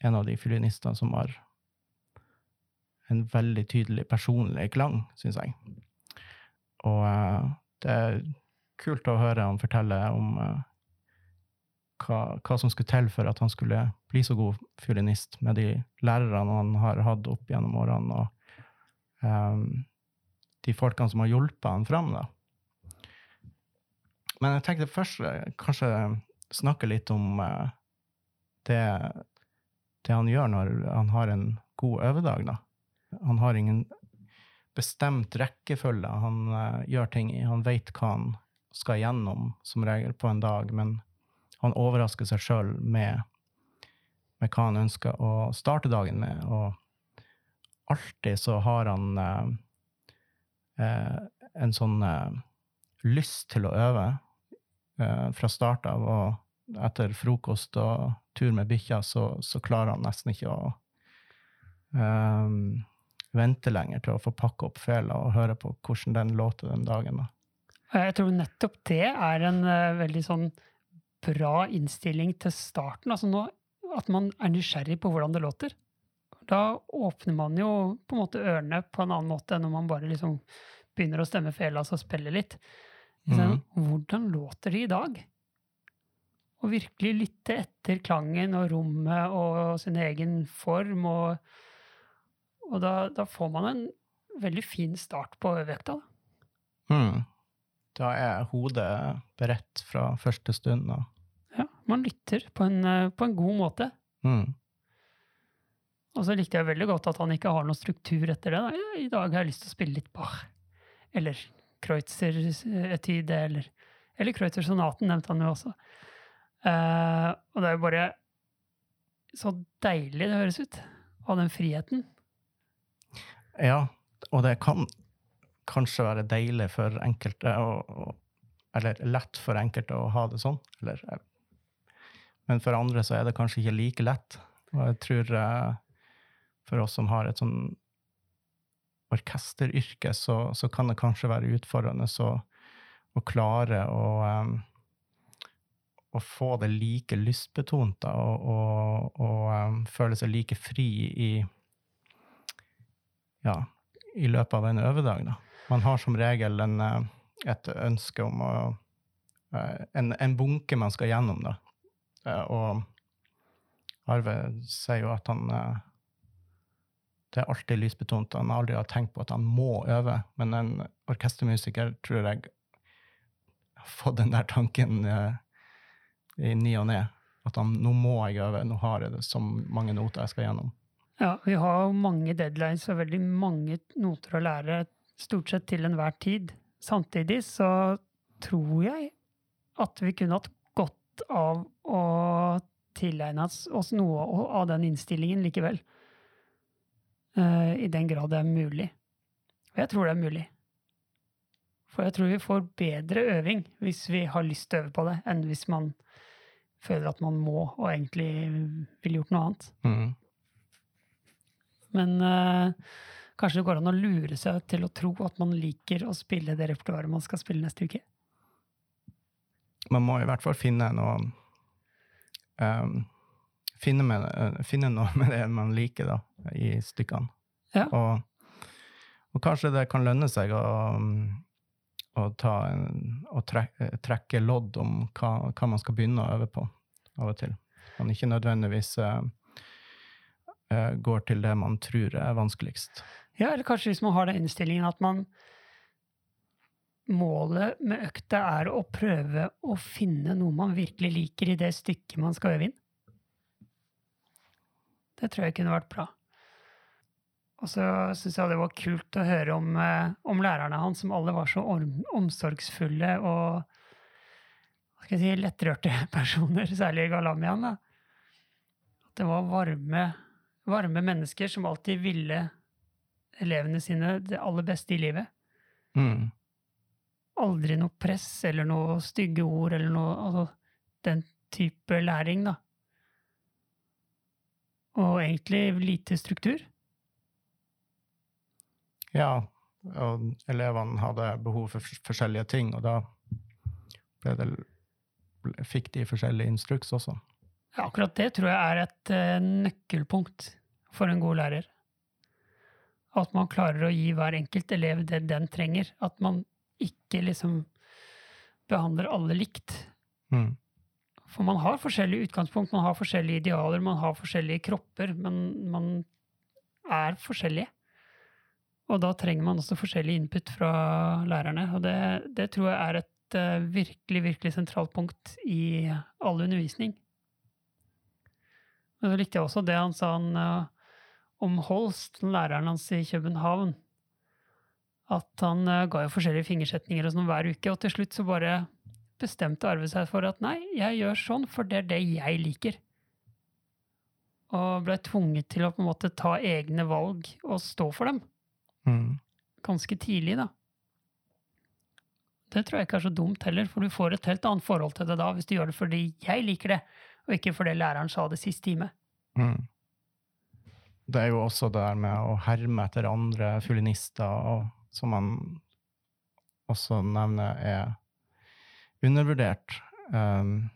en av de fiolinistene som har en veldig tydelig personlig klang, syns jeg. Og uh, det er kult å høre han fortelle om uh, hva, hva, som skulle til for at han skulle bli så god fiolinist, med de lærerne han har hatt opp gjennom årene, og um, de folkene som har hjulpet han fram. da. Men jeg tenkte først kanskje snakke litt om uh, det det han gjør når han har en god øvedag. Da. Han har ingen bestemt rekkefølge han uh, gjør ting. Han veit hva han skal gjennom, som regel, på en dag, men han overrasker seg sjøl med, med, hva han ønsker å starte dagen med. Og alltid så har han uh, uh, en sånn lyst til å øve fra start av. og etter frokost og tur med bikkja, så, så, klarer han nesten ikke å um, vente lenger til å få pakke opp fela og høre på hvordan den låter den dagen. Da. Jeg tror nettopp det er en uh, veldig sånn bra innstilling til starten. Altså nå, at man er nysgjerrig på hvordan det låter. Da åpner man jo på en måte ørene på en annen måte enn når man bare liksom begynner å stemme fela og spille litt. Mm. Hvordan låter det i dag? og virkelig lytte etter klangen og rommet og sin egen form. Og, og da, da, får man en veldig fin start på øveøkta. Mm. Da er hodet beredt fra første stund. Da. Ja, man lytter på en, på en god måte. Mm. Og så likte jeg veldig godt at han ikke har noen struktur etter det. I dag har jeg lyst til å spille litt Bach. Eller Kreutzer-etyde, eller, eller Kreutzer-sonaten nevnte han jo også. Uh, og det er jo bare så deilig det høres ut. Av den friheten. Ja, og det kan kanskje være deilig for enkelte å, Eller lett for enkelte å ha det sånn. Eller, men for andre så er det kanskje ikke like lett. Og jeg tror uh, for oss som har et sånn orkesteryrke, så, så kan det kanskje være utfordrende å klare å um, å få det like lystbetont og, og, og um, føle seg like fri i ja, i løpet av en øvedag. Da. Man har som regel en, uh, et ønske om å uh, en, en, bunke man skal gjennom, da. Uh, og Arve sier jo at han det er alltid lysbetont. Han aldri har tenkt på at han må øve. Men en orkestermusiker tror jeg har fått den der tanken i ny og ne. At han, nå må jeg øve, nå har jeg det så mange noter jeg skal gjennom. Ja, vi har mange deadlines og veldig mange noter å lære stort sett til enhver tid. Samtidig så tror jeg at vi kunne hatt godt av å tilegne oss noe av den innstillingen likevel. Uh, I den grad det er mulig. Og jeg tror det er mulig. For jeg tror vi får bedre øving hvis vi har lyst til å øve på det, enn hvis man føler at man må, og egentlig ville gjort noe annet. Mm. Men uh, kanskje det går an å lure seg til å tro at man liker å spille det repertoaret man skal spille neste uke. Man må i hvert fall finne noe um, finne, med, uh, finne, noe [laughs] med det man liker, da, i stykkene. Ja. Og, og, kanskje det kan lønne seg å, å, en, å trekke, trekke, lodd om hva, hva, man skal begynne å øve på, av og til. Man ikke nødvendigvis uh, går til det man tror er vanskeligst. Ja, eller kanskje hvis man har den innstillingen at man Målet med økta er å prøve å finne noe man virkelig liker i det stykket man skal øve inn. Det tror jeg kunne vært bra. Og så syns jeg det var kult å høre om, eh, om, lærerne hans, som alle var så omsorgsfulle og hva skal jeg si, lettrørte [laughs] personer, særlig Galamian. da. At det var varme, varme mennesker som alltid ville elevene sine det aller beste i livet. Mm. Aldri noe press eller noe stygge ord eller noe Altså den type læring, da. Og egentlig lite struktur. Ja, og elevene hadde behov for forskjellige ting, og da det, fikk de forskjellig instruks også. Ja, akkurat det tror jeg er et uh, nøkkelpunkt for en god lærer. At man klarer å gi hver enkelt elev det den trenger. At man ikke liksom behandler alle likt. Mm. For man har forskjellige utgangspunkt, man har forskjellige idealer, man har forskjellige kropper, men man er forskjellige. Og da trenger man også forskjellig input fra lærerne. Og det, det tror jeg er et uh, virkelig, virkelig sentralt punkt i all undervisning. Men så likte jeg også det han sa han, uh, om Holst, læreren hans i København. At han uh, ga jo forskjellige fingersetninger og sånn hver uke, og til slutt så bare bestemte Arve seg for at nei, jeg gjør sånn, for det er det jeg liker. Og ble tvunget til å på en måte ta egne valg og stå for dem. Mm. Ganske tidlig, da. Det tror jeg ikke er så dumt heller, for du får et helt annet forhold til det da hvis du gjør det fordi jeg liker det, og ikke fordi læreren sa det sist time. Mm. Det er jo også det der med å herme etter andre fiolinister, og, som man også nevner er undervurdert. Um,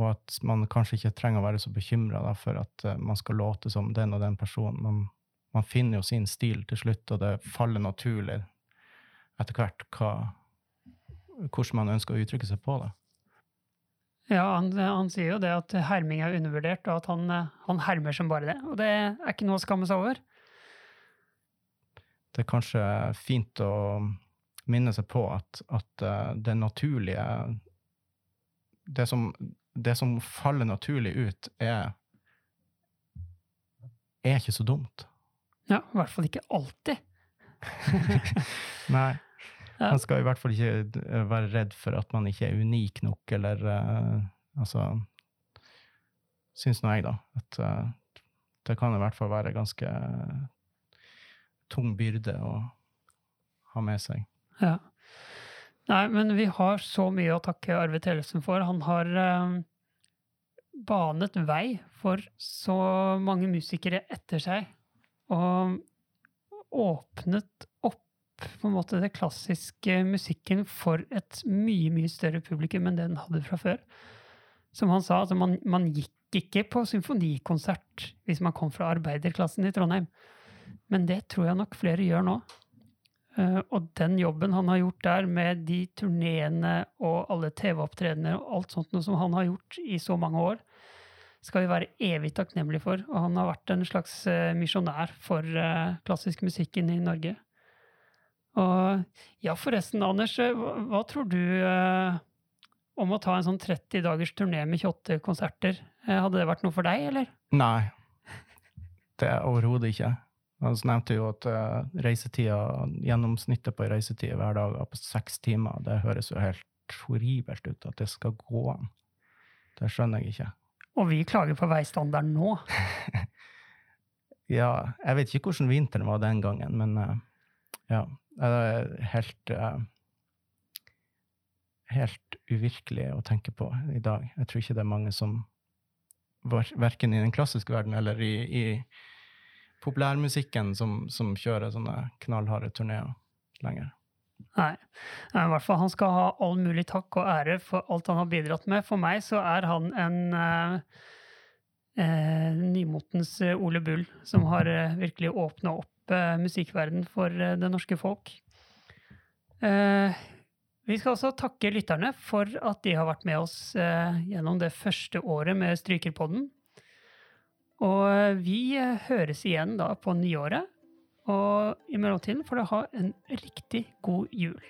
og at man kanskje ikke trenger å være så bekymra for at uh, man skal låte som den og den personen. Man, man, finner jo sin stil til slutt, og det faller naturlig etter hvert hva, hvordan man ønsker å uttrykke seg på det. Ja, han, han, sier jo det at herming er undervurdert, og at han, han, hermer som bare det. Og det er ikke noe å skamme seg over. Det er kanskje fint å minne seg på at, at uh, det naturlige det som, det som, faller naturlig ut, er er ikke så dumt. Ja, i hvert fall ikke alltid. [laughs] Nei. Man skal i hvert fall ikke eh, være redd for at man ikke er unik nok, eller uh, altså Syns nå jeg, da, at uh, det kan i hvert fall være ganske tung byrde å ha med seg. Ja. Nei, men vi har så mye å takke Arve Tellefsen for. Han har uh, banet vei for så mange musikere etter seg. Og åpnet på en måte det klassiske musikken for et mye, mye større publikum enn det den hadde fra før. Som han sa, altså man, man gikk ikke på symfonikonsert hvis man kom fra arbeiderklassen i Trondheim. Men det tror jeg nok flere gjør nå. Uh, og den jobben han har gjort der, med de turneene og alle TV-opptredener og alt sånt noe som han har gjort i så mange år, skal vi være evig takknemlige for. Og han har vært en slags uh, misjonær for uh, klassisk musikken i Norge. Og ja, forresten, Anders, eh, hva, hva tror du eh, om å ta en sånn 30 dagers turné med 28 konserter? Eh, hadde det vært noe for deg, eller? Nei, [laughs] det er overhodet ikke. Han nevnte jo at uh, reisetida, gjennomsnittet på reisetid hver dag er på seks timer. Det høres jo helt horribelt ut at det skal gå an. Det skjønner jeg ikke. Og vi klager på veistandarden nå. [laughs] ja, jeg vet ikke hvordan vinteren var den gangen, men uh, ja. Det er helt uh, Helt uvirkelig å tenke på i dag. Jeg tror ikke det er mange som Verken i den klassiske verden eller i, i populærmusikken som, som kjører sånne knallharde turneer lenger. Nei. I hvert fall Han skal ha all mulig takk og ære for alt han har bidratt med. For meg så er han en eh, eh, nymotens eh, Ole Bull, som har eh, virkelig åpna opp eh, musikkverden for eh, det norske folk. Eh, vi skal også takke lytterne for at de har vært med oss eh, gjennom det første året med Strykerpodden. Og vi høres igjen da på nyåret. Og i mellomtiden får du ha en riktig god jul.